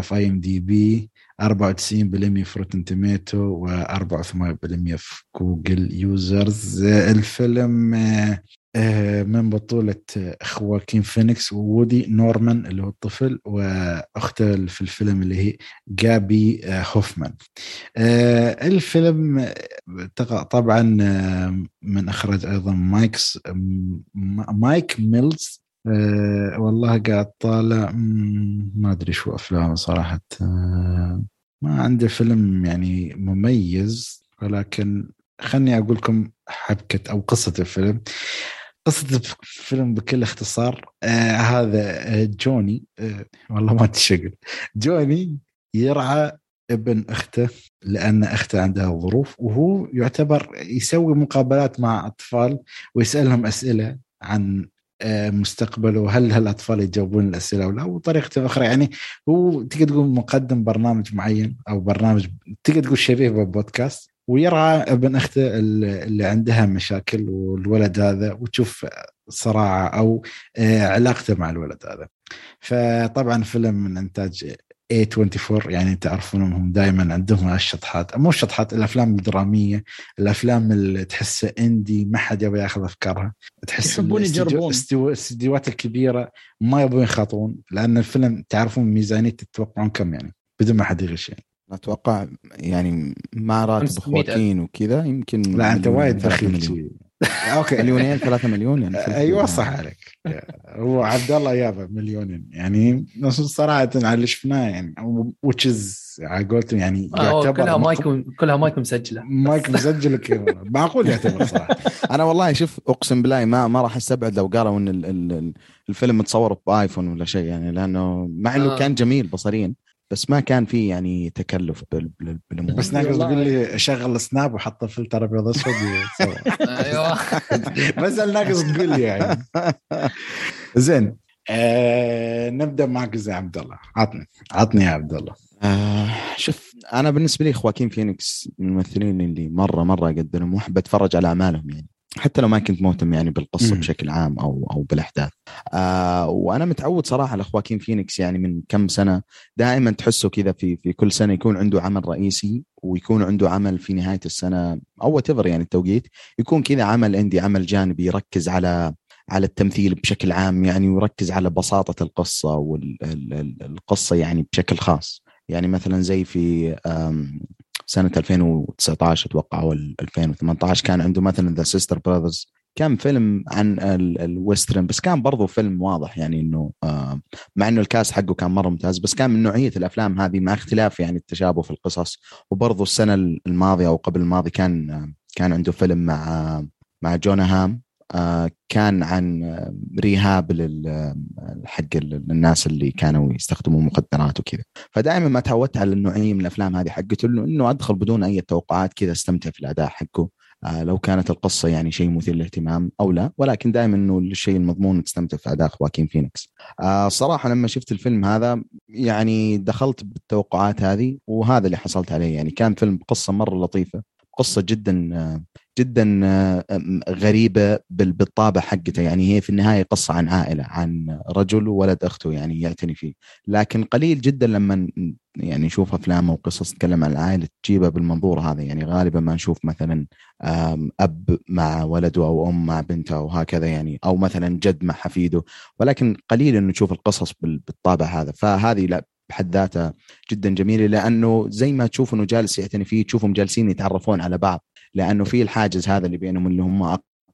في IMDB 94% في Rotten Tomatoes و84% في Google users الفيلم آه، من بطولة خواكين فينيكس وودي نورمان اللي هو الطفل واخته في الفيلم اللي هي جابي آه، هوفمان. آه، الفيلم طبعا من اخرج أيضا مايكس مايك ميلز. أه والله قاعد طالع ما أدري شو أفلامه صراحة. أه ما عنده فيلم يعني مميز ولكن خلني أقول لكم حبكة أو قصة الفيلم. قصة الفيلم بكل اختصار آه هذا آه جوني آه والله ما تشقل جوني يرعى ابن أخته لأن أخته عندها ظروف وهو يعتبر يسوي مقابلات مع أطفال ويسألهم أسئلة عن آه، مستقبله هل هالاطفال يجاوبون الأسئلة أو لا؟ وطريقة أخرى يعني هو تقدر تقول مقدم برنامج معين أو برنامج تقدر تقول شبيه ببودكاست ويرعى ابن أخته اللي عندها مشاكل والولد هذا وتشوف صراعه أو آه، علاقته مع الولد هذا. فطبعا فيلم من إنتاج A24 يعني تعرفون هم دائما عندهم الشطحات. مو الشطحات الأفلام الدرامية الأفلام اللي تحسها اندي ما حد يبغى ياخذ أفكارها. تحس يحبون يجربون. الاستديوهات الكبيرة ما يبغون يخاطرون لأن الفيلم تعرفون ميزانية تتوقعون كم يعني بدون ما حد يغش يعني. أتوقع يعني مع راتب خواكين وكذا يمكن لا أنت وايد بخيل أوكي مليونين ثلاثة مليون يعني أيوه صح عليك. هو عبد الله يابا مليونين. يعني صراحة على اللي شفناه يعني وتشز على قولتهم يعني يعتبر كلها مايك كلها مايك مسجلة. مايك مسجل كذا معقول يعتبر صراحة. أنا والله شوف أقسم بالله ما ما راح أستبعد لو قالوا إن الفيلم متصور بآيفون ولا شيء يعني لأنه مع إنه آه. كان جميل بصريا. بس ما كان في يعني تكلف بالامور بس ناقص تقول لي شغل سناب وحط فلتر أبيض اسود أيوه. بس ناقص تقول لي يعني. زين آه نبدأ معك زي عبد الله. عطني عطني يا عبد الله. آه شوف أنا بالنسبة لي خواكين فينيكس من الممثلين اللي مرة مرة اقدرهم وأحب أتفرج على أعمالهم يعني. حتى لو ما كنت مهتم يعني بالقصة م. بشكل عام أو أو بالأحداث. آه وأنا متعود صراحة على خواكين فينيكس يعني من كم سنة. دائما تحسه كذا في في كل سنة يكون عنده عمل رئيسي ويكون عنده عمل في نهاية السنة أو what يعني التوقيت. يكون كذا عمل عندي عمل جانبي يركز على على التمثيل بشكل عام يعني ويركز على بساطة القصة والقصة يعني بشكل خاص. يعني مثلا زي في سنة 2019 أتوقع أو 2018 كان عنده مثلا The Sisters Brothers كان فيلم عن ال western بس كان برضو فيلم واضح يعني إنه آه، مع إنه ال cast حقه كان مرة ممتاز بس كان من نوعية الأفلام هذه مع اختلاف يعني التشابه في القصص. وبرضو السنة الماضية أو قبل الماضي كان كان عنده فيلم مع مع جونا هام. آه، كان عن ريهاب حق الناس اللي كانوا يستخدموا مخدرات وكذا. فدائما ما تعودت على النوعية من الأفلام هذه حقته إنه أدخل بدون أي توقعات كذا أستمتع في الأداء حقه. آه، لو كانت القصة يعني شيء مثير للاهتمام أو لا. ولكن دائما إنه الشيء المضمون تستمتع في أداء خواكين فينيكس. آه، صراحة لما شفت الفيلم هذا يعني دخلت بالتوقعات هذه وهذا اللي حصلت عليه. يعني كان فيلم قصة مرة لطيفة. قصة جدا جدا غريبة بالطابع حقته. يعني هي في النهاية قصة عن عائلة عن رجل وولد أخته يعني يعتني فيه. لكن قليل جدا لما يعني نشوف افلام أو قصص تتكلم عن العائلة تجيبها بالمنظور هذا. يعني غالبا ما نشوف مثلا أب مع ولده أو أم مع بنته وهكذا يعني أو مثلا جد مع حفيده. ولكن قليل إنه نشوف القصص بالطابع هذا. فهذه لا بحد ذاتها جدا جميلة لأنه زي ما تشوف إنه جالس يعتني فيه تشوفهم جالسين يتعرفون على بعض لأنه في الحاجز هذا اللي بينهم اللي هم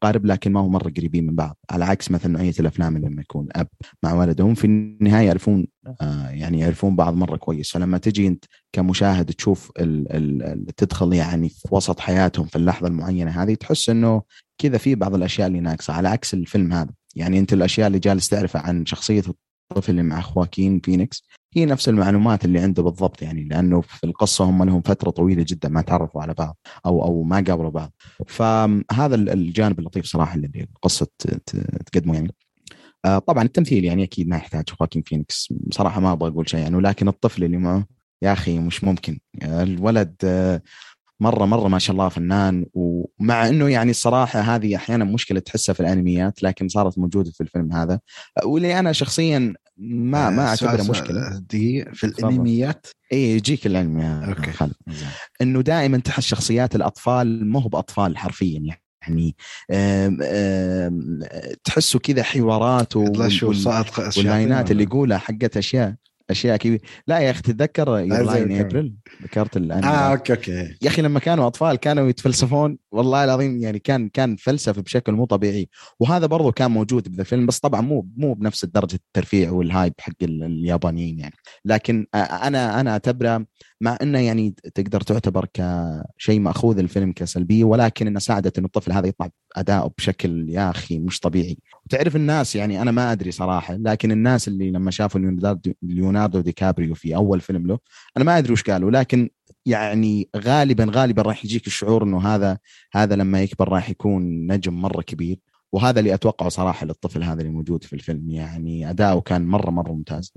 أقارب لكن ما هم مرة قريبين من بعض على عكس مثلا نوعيه الافلام لما يكون أب مع ولدهم في النهاية يعرفون آه يعني يعرفون بعض مرة كويس. فلما تجي أنت كمشاهد تشوف ال ال تدخل يعني في وسط حياتهم في اللحظة المعينة هذه تحس إنه كذا في بعض الأشياء اللي ناقصة على عكس الفيلم هذا. يعني أنت الأشياء اللي جالس تعرفها عن شخصيه الطفل اللي مع خواكين فينيكس هي نفس المعلومات اللي عنده بالضبط يعني لأنه في القصة هم لهم فترة طويلة جدا ما تعرفوا على بعض أو أو ما قابلوا بعض. فهذا الجانب اللطيف صراحة اللي القصة تقدمه يعني. آه، طبعا التمثيل يعني أكيد ما يحتاج خواكين فينيكس. بصراحه ما أبغى أقول شيء يعني ولكن الطفل اللي معه يا أخي مش ممكن. الولد آه، مرة مرة ما شاء الله فنان ومع إنه يعني الصراحه هذه أحيانا مشكلة تحسها في الأنميات لكن صارت موجودة في الفيلم هذا. واللي أنا شخصيا ما ما اعتبرها مشكلة. دي في الأنميات؟ اي يجيك الانمي أوكي. خالد. إنه دائما تحس شخصيات الأطفال ما هو بأطفال حرفيا يعني يعني آم آم تحسوا كذا حوارات واللاينات اللي يقولها حقت أشياء. أشياء كبيره لا يا أخي تتذكر Lie in April ذكرت الأنمي آه okay okay. يا أخي لما كانوا أطفال كانوا يتفلسفون والله العظيم يعني كان كان فلسفة بشكل مو طبيعي. وهذا برضو كان موجود بذا الفيلم بس طبعا مو مو بنفس درجة الترفيع وال hype حق اليابانيين يعني. لكن أنا أنا اعتبره مع إنه يعني تقدر تعتبر كشيء مأخوذ الفيلم كسلبية ولكن انه ساعدت انه الطفل هذا يطلع أداؤه بشكل يا أخي مش طبيعي. وتعرف الناس يعني أنا ما أدري صراحة لكن الناس اللي لما شافوا ليوناردو دي كابريو في أول فيلم له أنا ما أدري وش قالوا لكن يعني غالبا غالبا راح يجيك الشعور إنه هذا هذا لما يكبر راح يكون نجم مرة كبير. وهذا اللي أتوقعه صراحة للطفل هذا اللي موجود في الفيلم يعني أداؤه كان مره مرة ممتاز.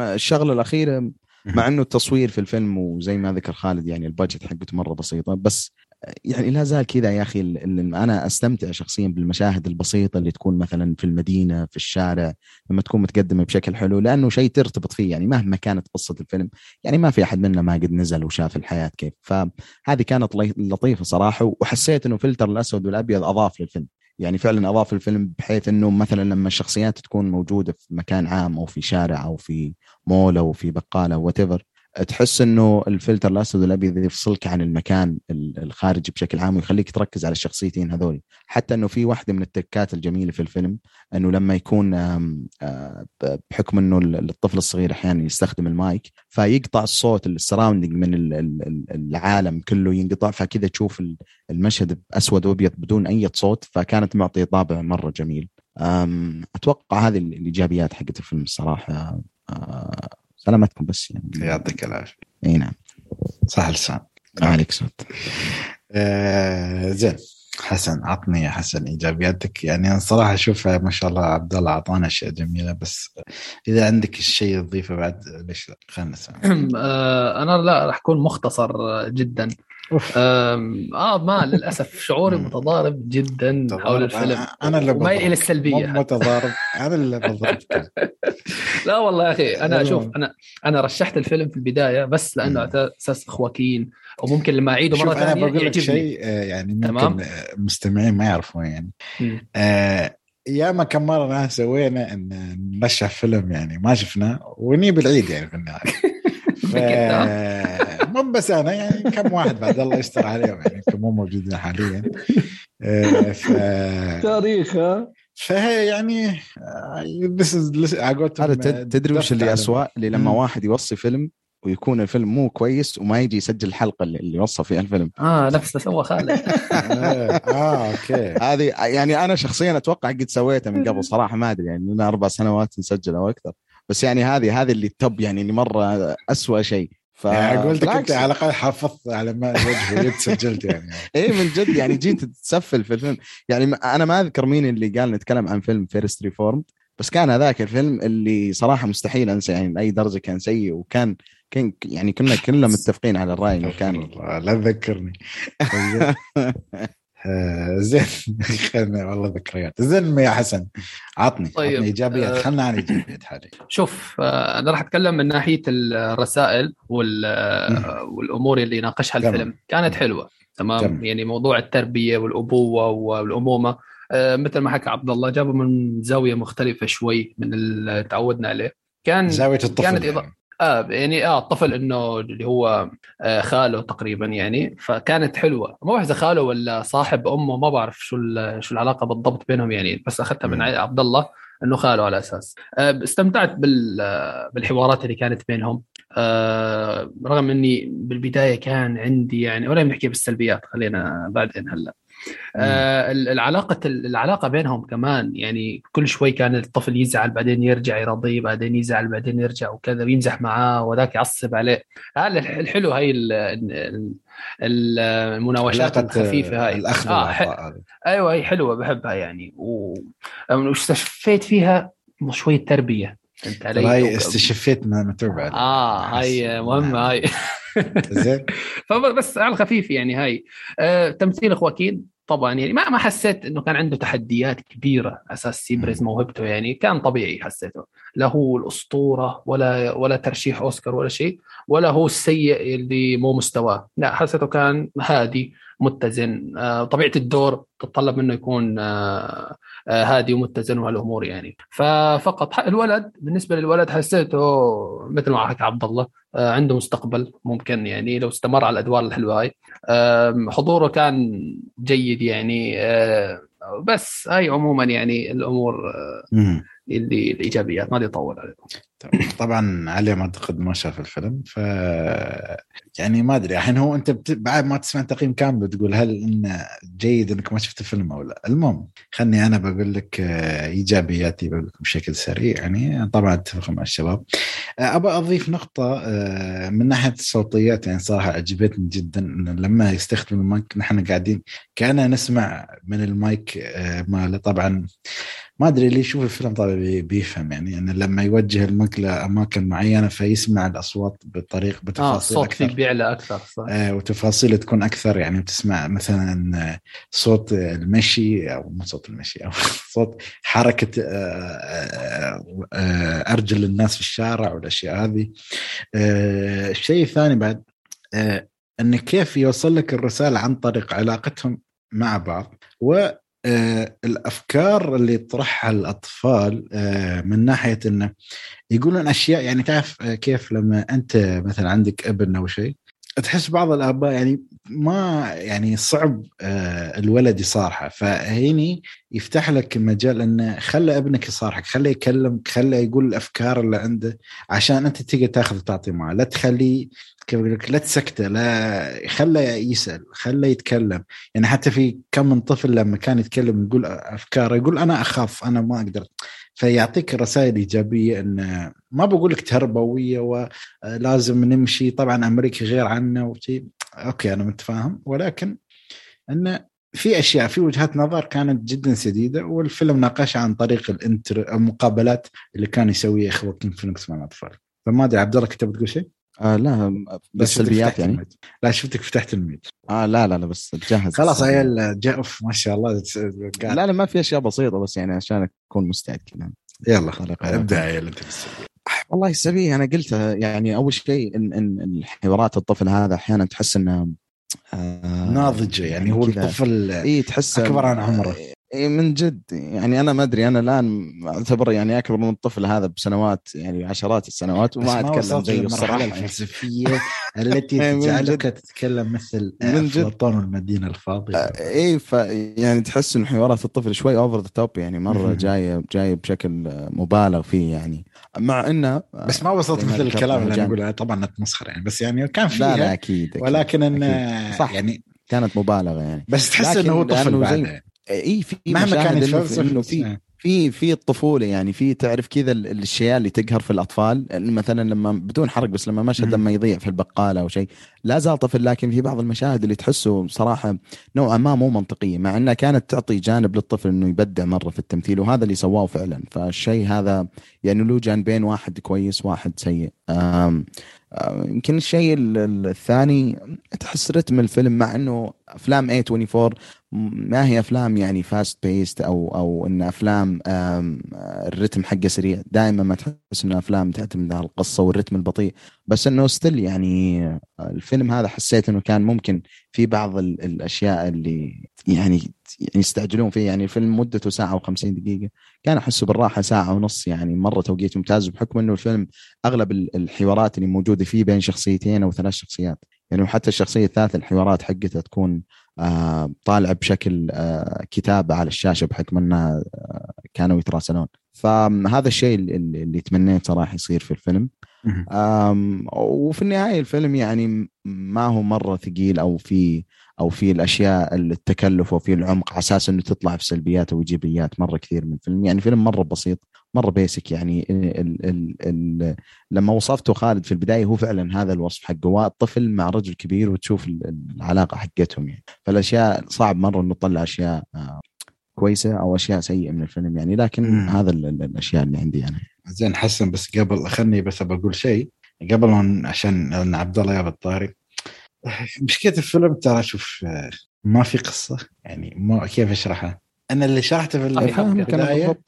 الشغلة الأخيرة مع إنه التصوير في الفيلم وزي ما ذكر خالد يعني ال budget حقته مرة بسيطة بس يعني لا زال كذا يا أخي أنا أستمتع شخصيا بالمشاهد البسيطة اللي تكون مثلا في المدينة في الشارع لما تكون متقدمة بشكل حلو لأنه شيء ترتبط فيه. يعني مهما كانت قصة الفيلم يعني ما في أحد منا ما قد نزل وشاف الحياة كيف. فهذه كانت لطيفة صراحة وحسيت إنه فلتر الأسود والأبيض أضاف للفيلم. يعني فعلا أضاف الفيلم بحيث إنه مثلا لما الشخصيات تكون موجودة في مكان عام أو في شارع أو في مول أو في بقالة وات تحس إنه الفلتر الأسود والأبيض يفصلك عن المكان ال- الخارجي بشكل عام ويخليك تركز على الشخصيتين هذول حتى إنه في واحدة من التكات الجميلة في الفيلم إنه لما يكون آه، بحكم إنه ال- الطفل الصغير أحيانا يستخدم المايك فيقطع الصوت ال surrounding من ال- ال- ال- العالم كله ينقطع فكذا تشوف ال- المشهد أسود وأبيض بدون أي صوت فكانت معطية طابع مرة جميل. أتوقع هذه ال- الإيجابيات حقت الفيلم الصراحة. أه، سلامتكم بس يعني. يعطيك العافية. إي نعم. صح لسان. ما عليك صوت. آه زين. حسن عطني يا حسن إيجابياتك. يعني أنا صراحة أشوف ما شاء الله عبد الله أعطانا أشياء جميلة بس إذا عندك شيء تضيفه بعد ليش لا؟ خلينا نسمع. آه، أنا لا راح أكون مختصر جدا. آه ما للأسف شعوري. متضارب جدا حول الفيلم. أنا اللي ومايل إلى السلبية. متضارب أنا اللي بضربك لا والله يا أخي أنا والله. شوف أنا أنا رشحت الفيلم في البداية بس لأنه. على أساس خواكين وممكن لما أعيده مرة أنا ثانية بقول لك شيء آه، يعني ممكن تمام. آه، المستمعين ما يعرفون يعني. آه، ياما كم مرة سوينا إن نرشح فيلم يعني ما شفناه ونجيب العيد يعني في النهاية. مو بس أنا يعني كم واحد بعد الله يستر عليهم يعني يمكن مو موجودين حاليا. آه، ف تاريخ ها؟ فهي يعني بس هذا تد- تدري وش اللي اسوء اللي لما. واحد يوصي فيلم ويكون الفيلم مو كويس وما يجي يسجل الحلقة اللي اللي وصى فيها الفيلم. آه نفس اللي سوى خالد. آه okay. هذه يعني أنا شخصيا أتوقع قد سويتها من قبل صراحة ما أدري يعني لنا أربع سنوات نسجل أو أكثر بس يعني هذه هذه اللي ال top يعني اللي مرة أسوأ شيء. ف يعني قلت أنت. على الأقل حافظت على ماء وجه وجيت سجلت يعني. اي من جد يعني جيت تتسفل في الفيلم. يعني أنا ما أذكر مين اللي قال نتكلم عن فيلم First Reformed بس كان هذاك الفيلم اللي صراحة مستحيل أنسى يعني لأي درجة كان سيء وكان كان يعني كنا كلنا متفقين على الرأي إنه كان لا تذكرني. آه، زين. خلنا والله ذكريات. زين يا حسن. عطني طيب، عطني إيجابيات. آه، خلنا عن إيجابيات حاليا شوف آه، أنا راح أتكلم من ناحية الرسائل وال آه، والأمور اللي ناقشها. الفيلم. كانت حلوة تمام؟ تمام. يعني موضوع التربية والأبوة والأمومة آه، مثل ما حكى عبد الله جابه من زاوية مختلفة شوي من اللي تعودنا عليه. كان زاوية الطفل كانت يعني. آه يعني آه الطفل إنه اللي هو آه خاله تقريبا يعني. فكانت حلوة. ما بعرف إذا خاله ولا صاحب أمه ما بعرف شو شو العلاقة بالضبط بينهم يعني. بس أخذتها من. عبد الله إنه خاله على أساس. آه استمتعت بال آه، بالحوارات اللي كانت بينهم. آه رغم إني بالبداية كان عندي يعني ولا بنحكي بالسلبيات خلينا بعدين هلأ. آه العلاقة العلاقة بينهم كمان يعني كل شوي كان الطفل يزعل بعدين يرجع يرضيه بعدين يزعل بعدين يرجع وكذا ويمزح معاه وذاك يعصب عليه. هذا الح- الحلو هاي ال- ال- ال- المناوشات علاقة الخفيفة هاي. الأخذ آه. أيوه هي حلوة بحبها يعني. واستشفيت فيها شوية تربية. فهمت ترى علي؟ هاي استشفيت ما متوبع آه هاي مهمة هاي. زين. فبس على الخفيف يعني هاي. آه تمثيل خواكين طبعا يعني ما ما حسيت إنه كان عنده تحديات كبيرة أساس يبرز موهبته يعني. كان طبيعي حسيته. لا هو الأسطورة ولا ولا ترشيح أوسكار ولا شيء ولا هو السيء اللي مو مستواه. لا حسيته كان هادي متزن. آه طبيعة الدور تتطلب منه يكون آه آه هادي ومتزن وهالأمور يعني. ففقط الولد بالنسبة للولد حسيته مثل ما حكى عبد الله عنده مستقبل ممكن يعني لو استمر على الأدوار الحلوة هاي. حضوره كان جيد يعني بس هاي عموما يعني الأمور. اللي الإيجابيات ما اطول عليكم. طبعا علي ما أعتقد ما شاف الفيلم ف يعني ما أدري الحين هو أنت بت... بعد ما تسمع تقييم كامل بتقول هل انه جيد إنك ما شفت الفيلم أو لا. المهم خلني أنا بقول لك آه، إيجابياتي بقول لك بشكل سريع يعني طبعا أتفق مع الشباب. آه، ابى أضيف نقطة آه، من ناحية الصوتيات يعني صراحة عجبتني جدا انه لما يستخدم المايك نحن قاعدين كأننا نسمع من المايك ماله. طبعا ما أدري اللي يشوف الفيلم طبعا بيفهم يعني انه لما يوجه المايك لاماكن معينة فيسمع الأصوات بطريقه بتفاصيل آه الصوت فيه بيعلى أكثر صح. آه وتفاصيل تكون أكثر يعني تسمع مثلا صوت المشي أو مو صوت المشي أو صوت حركة آه آه آه أرجل الناس في الشارع والأشياء هذه. آه الشيء الثاني بعد آه انه كيف يوصل لك الرسالة عن طريق علاقتهم مع بعض و آه، الأفكار اللي يطرحها الأطفال آه، من ناحية إنه يقولون أشياء يعني تعرف آه، كيف لما أنت مثلا عندك ابن أو شيء تحس بعض الآباء يعني ما يعني صعب الولد يصارحه. فهيني يفتح لك مجال إنه خلى ابنك يصارحك خليه يكلمك خليه يقول الأفكار اللي عنده عشان أنت تقدر تاخذ وتعطي معه. لا تخليه كيف أقول لك لا تسكته لا خله يسأل خله يتكلم. يعني حتى في كم من طفل لما كان يتكلم يقول أفكار يقول أنا أخاف أنا ما أقدر. فيعطيك رسائل إيجابية ان ما بقول لك تربويه ولازم نمشي. طبعا أمريكا غير عنا وشي. Okay أنا متفاهم. ولكن انه في أشياء في وجهات نظر كانت جدا سديدة والفيلم ناقشها عن طريق ال inter المقابلات اللي كان يسويها واكين فينيكس مع الاطفال فما أدري عبد الله كنت بتقول شيء؟ آه لا بس سلبيات يعني. ال mute. لا شفتك فتحت ال mute. آه لا لا لا بس تجهز خلاص عيال جاء ما شاء الله. لا لا ما في أشياء بسيطة بس يعني عشان اكون مستعد كذا. يلا ابدأ عيال أنت والله السبي أنا قلتها يعني أول شيء إن إن الحوارات الطفل هذا أحيانا تحس إنه آه ناضجه يعني هو الطفل اي تحس أكبر عن عمره. من جد. يعني أنا ما أدري أنا الآن أعتبر يعني أكبر من الطفل هذا بسنوات يعني عشرات السنوات وما أتكلم زيه الصراحة. الفلسفية التي تجعلك تتكلم مثل من جد. أفلاطون والمدينه الفاضلة. اي ف يعني تحس إن حوارات الطفل شوي over the top يعني مرة جاية جاية بشكل مبالغ فيه يعني. مع إنه بس ما وصلت مثل الكلام اللي أنا أقوله طبعا نتمسخر يعني. بس يعني كان فيها لا لا أكيد, أكيد ولكن انه صح يعني كانت مبالغة يعني. بس تحس إنه هو طفل بعد. اي في مهما كان إنه في في في الطفولة يعني في تعرف كذا الأشياء اللي تقهر في الأطفال. مثلا لما بدون حرق بس لما مشهد لما يضيع في البقالة أو شيء لا زال طفل لكن في بعض المشاهد اللي تحسه صراحة نوعا ما مو منطقيه مع إنها كانت تعطي جانب للطفل إنه يبدع مرة في التمثيل وهذا اللي سواه فعلا. فالشيء هذا يعني له جانبين واحد كويس واحد سيء. يمكن الشيء الثاني تحس رتم الفيلم مع إنه أفلام A24 ما هي أفلام يعني fast paced أو أو إن أفلام الرتم حقه سريع. دائما ما تحس انه أفلام تعتمد على القصة والرتم البطيء. بس إنه ستيل يعني الفيلم هذا حسيت إنه كان ممكن في بعض الأشياء اللي يعني يستعجلون فيه. يعني الفيلم مدته ساعة و50 دقيقة. كان أحسه بالراحة ساعة ونص. يعني مرة توقيت ممتاز بحكم أنه الفيلم أغلب الحوارات اللي موجودة فيه بين شخصيتين أو ثلاث شخصيات. يعني حتى الشخصية الثالثة الحوارات حقتها تكون آه طالعة بشكل آه كتابة على الشاشة بحكم أنها آه كانوا يتراسلون. فهذا الشيء اللي, اللي تمنيت صراحة يصير في الفيلم. وفي النهاية الفيلم يعني ما هو مرة ثقيل أو في أو في الأشياء التكلف وفي العمق على أساس إنه تطلع في سلبيات أو إيجابيات مرة كثير من الفيلم يعني فيلم مرة بسيط مرة بيسك يعني ال ال ال لما وصفته خالد في البداية هو فعلا هذا الوصف حقه. والطفل مع رجل كبير وتشوف العلاقة حقتهم يعني. فالأشياء صعب مرة إنه تطلع أشياء آه، كويسة أو أشياء سيئة من الفيلم يعني. لكن مم. هذا الأشياء اللي عندي أنا. زين حسن بس قبل خلني بس بقول شيء. قبل عشان عبد الله يا الطاري مشكلة الفيلم ترى شوف ما في قصة يعني ما كيف أشرحها؟ أنا اللي شرحته في البداية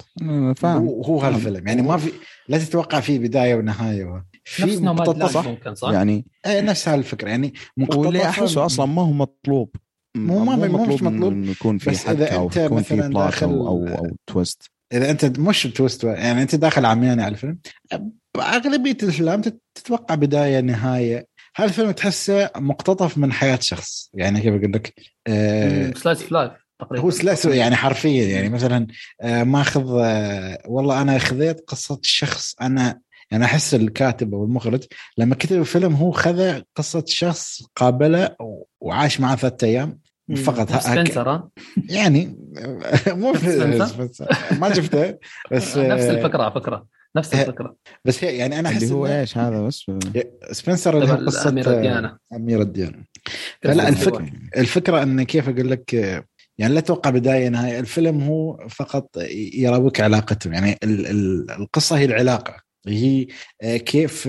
فاهم. هو هالفيلم يعني ما في لا تتوقع فيه بداية ونهاية. في نفس مقتطف ممكن صح؟ يعني إيه نفس هالفكرة يعني واللي احسه أصلا ما هو مطلوب. مو ما مو مش مطلوب إنه يكون في حبكة أو يكون في plot أو أو, أو twist إذا أنت مش twist يعني أنت داخل عمياني على الفيلم أغلبية الأفلام تتوقع بداية نهاية. هذا الفيلم تحسه مقتطف من حياة شخص. يعني كيف أقول لك؟ آه slice life تقريبا. هو slice يعني حرفيا يعني مثلا آه ماخذ آه والله أنا خذيت قصة شخص أنا يعني أحس الكاتب أو المخرج لما كتب الفيلم هو خذ قصة شخص قابلة وعاش معه ثلاثة أيام. فقط سبنسر ها؟ يعني مو سبنسر؟ بس ما شفته بس نفس الفكرة على فكرة. نفس آه، الفكرة. بس هي يعني أنا أحس اللي هو إيش هذا؟ بس سبنسر اللي هو قصة الأميرة ديانا. الأميرة ديانا فلا الفكرة الفكرة إن كيف أقول لك يعني لا توقع بداية نهايه الفيلم هو فقط يراويك علاقتهم. يعني ال- ال- القصة هي العلاقة. هي آه، كيف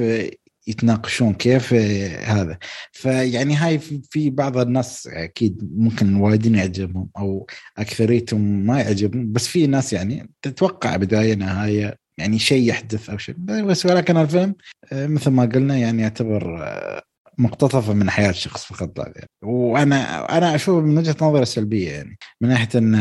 يتناقشون كيف آه، هذا. فيعني هاي في- في بعض الناس أكيد ممكن وايدين يعجبهم أو أكثريتهم ما يعجبهم. بس في ناس يعني تتوقع بداية نهاية يعني شيء يحدث أو شيء. بس ولكن الفيلم آه، مثل ما قلنا يعني يعتبر آه، مقتطفة من حياة شخص فقط غير وأنا أنا أشوف من وجهة نظري السلبية يعني من ناحية إن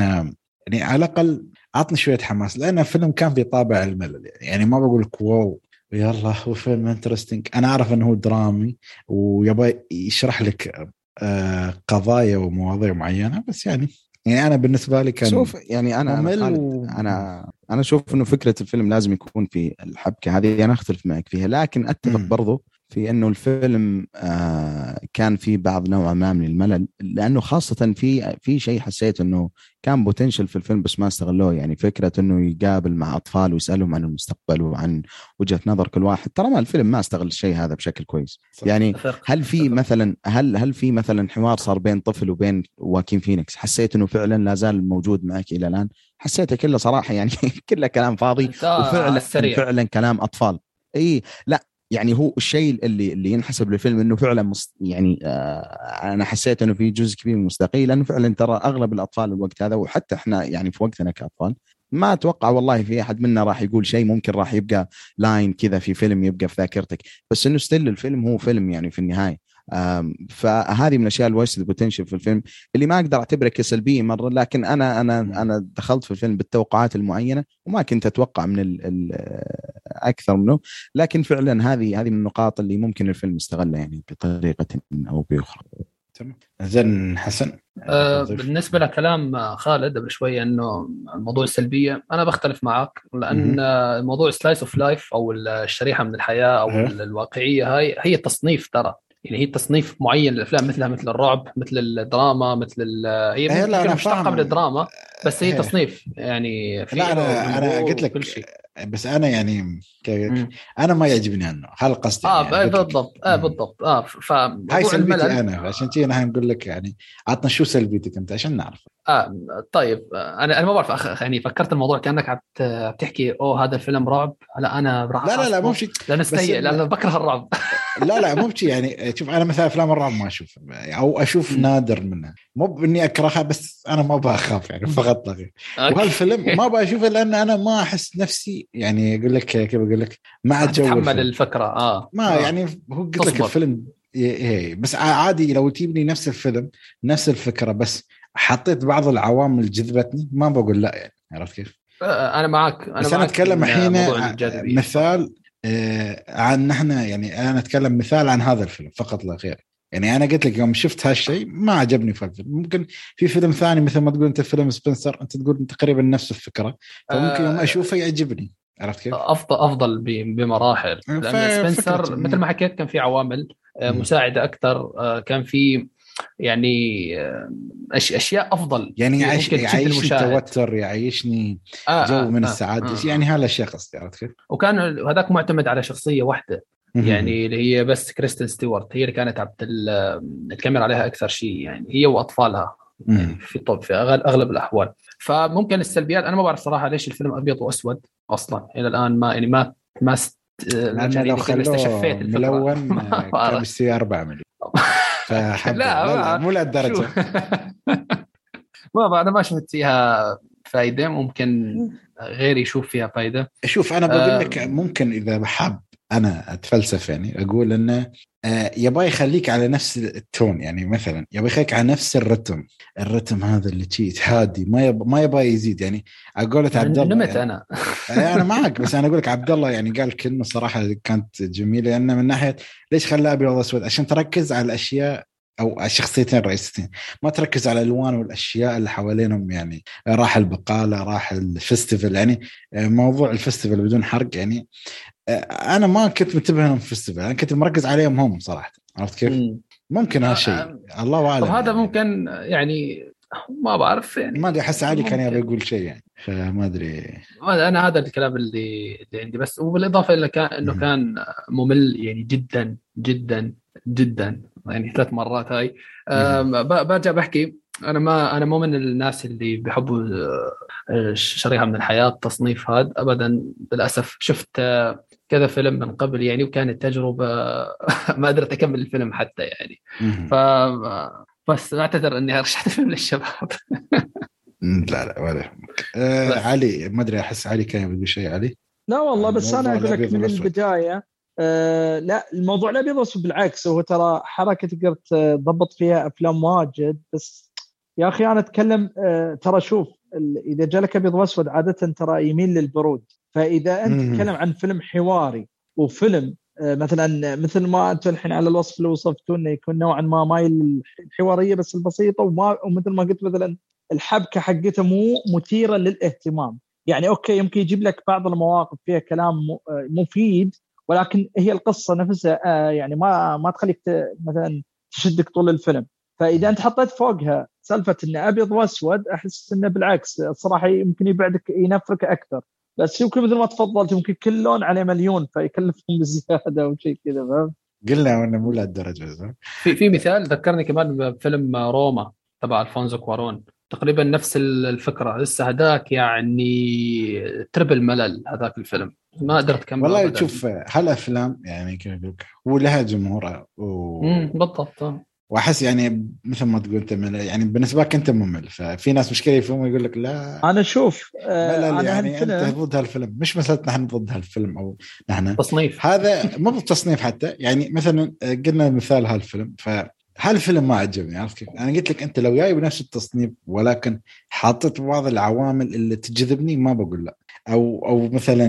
يعني على الأقل عطني شوية حماس لأن الفيلم كان في طابع الملل يعني, يعني ما بقول لك wow يلا هو فيلم interesting أنا أعرف انه هو درامي ويبغى يشرح لك آه، قضايا ومواضيع معينة بس يعني يعني أنا بالنسبة لي كان شوف يعني أنا أنا خالد، و- أنا أنا أشوف إنه فكرة الفيلم لازم يكون في الحبكة هذه أنا أختلف معك فيها لكن أتفق. برضو في أنه الفيلم آه كان في بعض نوع ما من الملل لأنه خاصة في في شيء حسيت أنه كان potential في الفيلم بس ما استغلوه. يعني فكرة أنه يقابل مع أطفال ويسألهم عن المستقبل وعن وجهة نظر كل واحد. ترى ما الفيلم ما استغل الشيء هذا بشكل كويس. يعني. هل في. مثلا هل هل في مثلا حوار صار بين طفل وبين واكين فينيكس؟ حسيت أنه فعلا لا زال موجود معك إلى الآن. حسيته كله صراحة يعني كله كلام فاضي وفعلا فعلا كلام أطفال. اي لا يعني هو الشيء اللي اللي ينحسب للفيلم إنه فعلا مست يعني آه أنا حسيت إنه في جزء كبير من مصداقية لأنه فعلا ترى أغلب الأطفال الوقت هذا وحتى إحنا يعني في وقتنا كأطفال ما أتوقع والله في أحد منا راح يقول شيء ممكن راح يبقى line كذا في فيلم يبقى في ذاكرتك. بس إنه still الفيلم هو فيلم يعني في النهاية. فهذه من الأشياء ال wasted potential في الفيلم اللي ما أقدر اعتبرها كسلبية مرة لكن أنا أنا أنا دخلت في الفيلم بالتوقعات المعينة وما كنت أتوقع من ال ال أكثر منه لكن فعلا هذه هذه من النقاط اللي ممكن الفيلم يستغلها يعني بطريقة أو بأخرى. تمام. زين حسن. تضيف؟ بالنسبة لكلام خالد قبل شوية إنه الموضوع السلبية أنا بختلف معك لأن موضوع slice of life أو الشريحة من الحياة أو أه. الواقعية هاي هي تصنيف ترى. يعني هي تصنيف معين للأفلام مثلها مثل الرعب مثل الدراما مثل ال- هي إيه، لا، ممكن أنا مشتقة. من الدراما بس هي إيه. تصنيف يعني في لا أنا أنا قلت لك بس أنا يعني. أنا ما يعجبني عنه. هذا القصد آه يعني. بالضبط. آه. بالضبط. آه هاي فموضوع سلبيتي أنا. عشان كذا نحن نقول لك يعني عطنا شو سلبيتك أنت عشان نعرف. آه طيب. آه، أنا أنا ما بعرف أخ... يعني فكرت الموضوع كأنك عم تحكي أوه هذا الفيلم رعب. لا أنا راح لا لا لا مو بشي لأنه سيء لأنه بكره الرعب. لا لا مو بشي يعني. شوف أنا مثلا أفلام الرعب ما أشوف. أو أشوف مم. نادر منها. مو باني أكرهها بس أنا ما بخاف يعني فقط لا غير وهالفيلم ما بشوفه لأن أنا ما أحس نفسي يعني أقول لك كيف أقول لك مع جو تتحمل الفيلم. الفكرة آه ما آه. يعني هو قلت لك. الفيلم هي بس عادي لو تجيبني نفس الفيلم نفس الفكرة بس حطيت بعض العوامل جذبتني ما بقول لا يعني عرفت كيف؟ آه، أنا معك أنا بس أنا أتكلم الحين. مثال آه، عن نحن يعني أنا أتكلم مثال عن هذا الفيلم فقط لا غير يعني أنا قلت لك يوم شفت هالشيء ما عجبني في الفيلم ممكن في فيلم ثاني مثل ما تقول أنت فيلم سبنسر أنت تقول تقريبا نفس الفكرة فممكن يوم آه، أشوفه يعجبني عرفت كيف؟ أفضل أفضل بمراحل لأن سبنسر. مثل ما حكيت كان في عوامل آه، مم. مساعدة أكثر آه، كان في يعني أشياء أفضل يعني يعيش يعيشني. توتر يعيشني آه، جو آه، من آه، السعادة آه. يعني هالاشياء قصدي عرفت كيف؟ وكان هذاك معتمد على شخصية واحدة يعني اللي هي بس كريستين ستيوارت هي اللي كانت تل- تكمل عليها أكثر شيء يعني. هي وأطفالها يعني. في طب في أغلب الأحوال. فممكن السلبيات أنا ما بعرف صراحة ليش الفيلم أبيض وأسود أصلا. إلى الآن ما يعني ما ما است... لو استشفيت ملون آه، كان. بيصير 4 مليون. لا، مو لهالدرجة. ما بعرف أنا ما شفت فيها فائده ممكن غيري يشوف فيها فائده شوف أنا بقول آه. لك ممكن إذا بحب أنا أتفلسف يعني أقول إنه آه، يبغى يخليك على نفس التون يعني مثلا يبغى يخليك على نفس الرتم الرتم هذا اللي شيء هادي ما يبغى ما يبغى يزيد يعني. أقول عبد الله نمت يعني. أنا. آه، أنا معك بس أنا أقول لك عبد الله يعني قال كلمة صراحة كانت جميلة لأنه من ناحية ليش خلاه ابيض واسود عشان تركز على الأشياء أو الشخصيتين الرئيسيتين ما تركز على الألوان والأشياء اللي حوالينهم يعني. راح البقالة راح الفستيفال يعني موضوع الفستيفال بدون حرق يعني. أنا ما كنت منتبه لهم في الفستيفال أنا كنت مركز عليهم هم صراحة عرفت كيف؟ مم. ممكن هالشيء آه، الله أعلم هذا يعني. ممكن يعني ما بعرف يعني ما أدري أحس علي كان. يبي يقول شيء يعني فما أدري أنا هذا الكلام اللي, اللي عندي بس وبالإضافة إلى كان إنه مم. كان ممل يعني جدا جدا جدا يعني ثلاث مرات هاي برجع بحكي أنا ما أنا مو من الناس اللي بيحبوا آه، شريحة من الحياة التصنيف هذا ابدا للأسف شفت آه، كذا فيلم من قبل يعني وكانت تجربة ما قدرت أكمل الفيلم حتى يعني. ف بس أعتذر إني رشحت الفيلم للشباب لا لا ولا يهمك. آه. علي ما أدري أحس علي كان يبي يقول شيء علي لا والله بس أنا أقول لك من. البداية آه لا الموضوع الأبيض والأسود بالعكس هو ترى حركة تقدر تضبط فيها أفلام واجد بس يا أخي أنا أتكلم آه ترى شوف ال- إذا جالك أبيض وأسود عادة ترى يميل للبرود فإذا أنت. تتكلم عن فيلم حواري وفيلم آه مثلا مثل ما أنتم الحين على الوصف اللي وصفتوه إنه يكون نوعا ما مايل للحواريه بس البسيطة وما ومثل ما قلت مثلا الحبكة حقته مو مثيرة للاهتمام. يعني أوكي يمكن يجيب لك بعض المواقف فيها كلام آه، مفيد ولكن هي القصة نفسها آه، يعني ما ما تخليك مثلا تشدك طول الفيلم. فإذا أنت حطيت فوقها سالفة إنه أبيض وأسود أحس إنه بالعكس الصراحة يمكن يبعدك ينفرك أكثر. بس يمكن مثل ما تفضلت يمكن كل لون عليه مليون فيكلفهم بزيادة أو شيء كذا فهمت؟ قلنا إنه مو لهالدرجة صح؟ في في مثال ذكرني كمان بفيلم روما تبع ألفونزو كوارون تقريبا نفس الفكرة لسه هذاك يعني تربل ملل هذاك الفيلم ما قدرت اكمل والله. تشوف هالأفلام يعني كيف أقول لك هو لها جمهورها و... بالضبط. وأحس يعني مثل ما تقول أنت يعني بالنسبة لك أنت ممل. ففي ناس مشكلة يفهموا يقول لك لا. أنا شوف آه، لا لا أنا يعني أنت ضد هالفيلم. مش مسألة نحن ضد هالفيلم أو نحن. تصنيف. هذا مو بالتصنيف حتى. يعني مثلا قلنا مثال هالفيلم. ف هالفيلم ما عجبني عرفت كيف؟ أنا قلت لك أنت لو جاي بنفس التصنيف ولكن حاطط بعض العوامل اللي تجذبني ما بقول لا. أو أو مثلا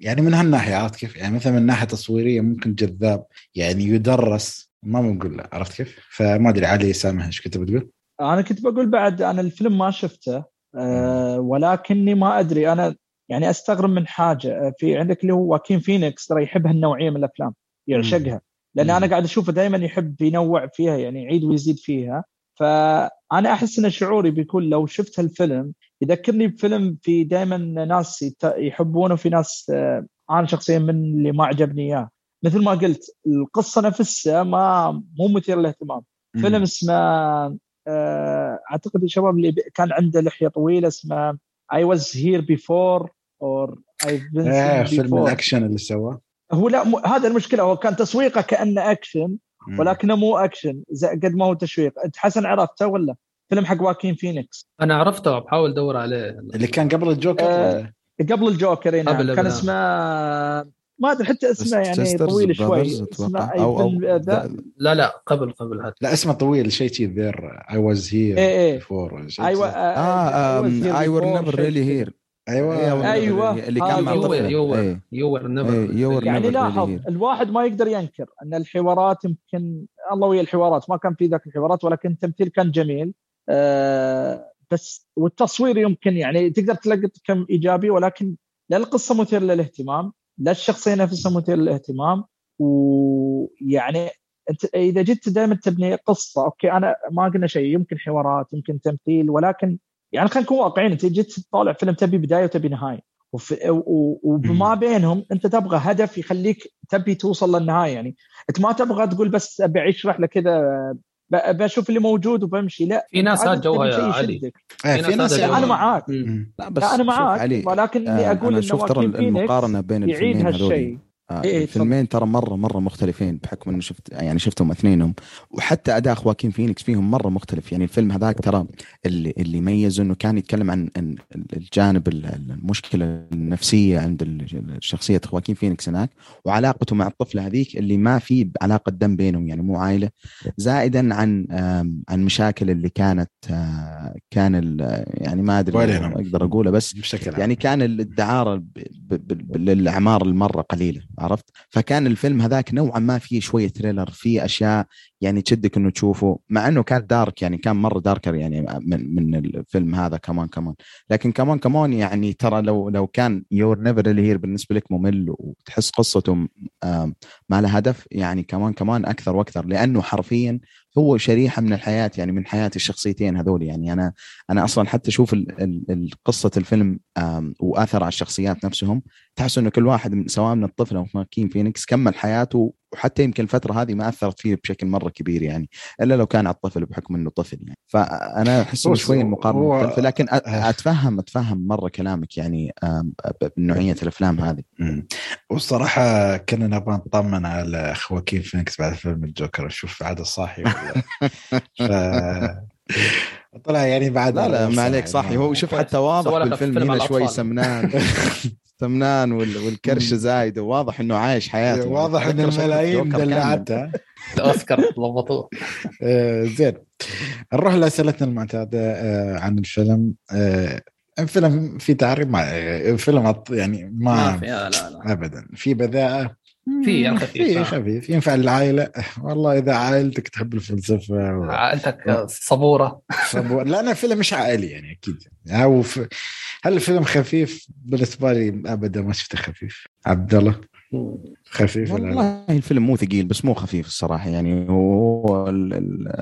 يعني من هالناحية عرفت كيف؟ يعني مثلا من ناحية تصويرية ممكن جذاب يعني يدرس ما بنقول لا عرفت كيف؟ فما أدري علي سامح إيش كنت بتقول؟ أنا كنت بقول بعد أنا الفيلم ما شفته أه ولكني ما أدري أنا يعني أستغرب من حاجة آه، في عندك اللي هو واكين فينيكس ترى يحب هالنوعية من الأفلام يعشقها لأن. أنا قاعد أشوفه دائما يحب ينوع فيها يعني يعيد ويزيد فيها فأنا أحس إن شعوري بيكون لو شفت هالفيلم يذكرني بفيلم في دائما ناس يحبونه وفي ناس آه، أنا شخصيا من اللي ما عجبني إياه مثل ما قلت القصة نفسها ما مو مثير للاهتمام. فيلم اسمه آه، أعتقد الشباب اللي كان عنده لحية طويلة اسمه I was here before or I've been إيه seen فيلم before. الأكشن اللي سواه. هو لا م... هذا المشكلة هو كان تسويقه كأنه أكشن. ولكنه مو أكشن زي قد ما هو تشويق أنت حسن عرفته ولا؟ فيلم حق خواكين فينيكس. أنا عرفته بحاول أدور عليه. اللي كان قبل الجوكر؟ آه، قبل الجوكر هنا قبل- كان قبل. اسمه ما أدري حتى اسمه يعني طويل شوي اسمه been- ذا- لا لا قبل قبل هذا. لا اسمه طويل شيء شيء ذير اي واز هير إيه إيه. بيفور أيوه آه اي ور نيفر ريلي هير أيوه. أيوة. اللي كان مع يور. يور نيفر يور يعني لاحظ. الواحد ما يقدر ينكر أن الحوارات يمكن الله ويا الحوارات ما كان في ذاك الحوارات ولكن التمثيل كان جميل. آه بس والتصوير يمكن يعني تقدر تلقط كم إيجابي ولكن لا القصة مثيرة للاهتمام. لا الشخصية نفسها مثيرة للاهتمام ويعني أنت إذا جيت دائما تبني قصة أوكي أنا ما قلنا شيء يمكن حوارات يمكن تمثيل ولكن يعني خلينا نكون واقعيين أنت جيت تطالع فيلم تبي بداية وتبي نهاية. وف... و... وبما بينهم أنت تبغى هدف يخليك تبي توصل للنهاية يعني. أنت ما تبغى تقول بس أبي أعيش رحلة كذا بشوف اللي موجود وبمشي. لا في ناس هاد جوها علي. إيه، في ناس هذا أنا معاك. لا بس لا أنا معاك. ولكن اللي آه، أقول انه شوف ترى المقارنة بين يعيد هذول. هالشيء آه، إيه، الفيلمين ترى مره مرة مختلفين بحكم انه شفت يعني شفتهم اثنينهم. وحتى أداء خواكين فينيكس فيهم مرة مختلف. يعني الفيلم هذاك ترى اللي اللي ميزه إنه كان يتكلم عن الجانب ال- المشكلة النفسية عند ال- شخصية خواكين فينيكس هناك وعلاقته مع الطفله هذيك اللي ما في علاقة دم بينهم يعني مو عائلة. زائدا عن عن مشاكل اللي كانت آه، كان ال- يعني ما أدري. أقدر أقوله بس بشكل عام. يعني كان الدعارة للأعمار المرة قليلة. عرفت؟ فكان الفيلم هذاك نوعا ما فيه شوية thriller فيه أشياء يعني تشدك إنه تشوفه مع إنه كان dark يعني كان مرة darker يعني من من الفيلم هذا C'mon C'mon. لكن C'mon C'mon يعني ترى لو لو كان You're never really here بالنسبة لك ممل وتحس قصته ما لها هدف يعني كمان كمان أكثر وأكثر. لأنه حرفيا هو شريحة من الحياة يعني من حياة الشخصيتين هذول. يعني أنا أنا أصلا حتى أشوف قصة الفيلم وآثر على الشخصيات نفسهم تحس إنه كل واحد من سواء من الطفل أو ماكين فينيكس كمل حياته وحتى يمكن الفترة هذه ما أثرت فيه بشكل مرة كبير يعني إلا لو كان على الطفل بحكم إنه طفل يعني فأنا أحس شوي المقارنة هو- لكن آه. اتفهم أتفهم مرة كلامك يعني بنوعية الأفلام هذه مم. والصراحة كنا نبغى نطمن على خواكين فينيكس بعد فيلم الجوكر نشوف عاد صاحي ولا ف طلع يعني بعد لا لا ما عليك يعني. صح هو شوف حتى واضح بالفيلم فيلم هنا شوي. سمنان سمنان وال- والكرش زايد. وواضح إنه عايش حياته. واضح ان الملايين. دلعتها أوسكار ضبطوه آه، زين. نروح لأسئلتنا المعتادة آه، عن الفيلم. آه، الفيلم في تعريب مع آه، فيلم أط- يعني ما ما في لا لا. ابدا. في بذاءة. في خفيف، في. خفيف. ينفع للعائلة؟ والله إذا عائلتك تحب الفلسفة و... عائلتك صبورة. صبور. لا أنا فيلم مش عائلي يعني أكيد ف... هل الفيلم خفيف؟ بالنسبة لي ابدا ما شفته خفيف. عبد الله؟ خفيف؟ والله الفيلم مو ثقيل بس مو خفيف الصراحة يعني هو ال ال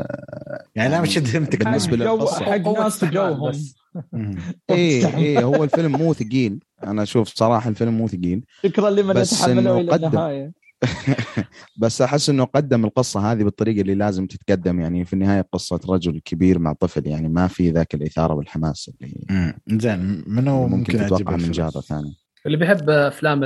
يعني لا مش بالنسبة حق جو للقصة. حق ناس جوهم. إيه إيه هو الفيلم مو ثقيل أنا أشوف صراحة الفيلم مو ثقيل شكرا لمن إنه إلى قدم. النهاية بس أحس إنه قدم القصة هذه بالطريقة اللي لازم تتقدم يعني في النهاية قصة رجل كبير مع طفل يعني ما في ذاك الإثارة والحماس اللي. زين منو ممكن, ممكن تتوقع من؟ جاره ثانية اللي بيحب أفلام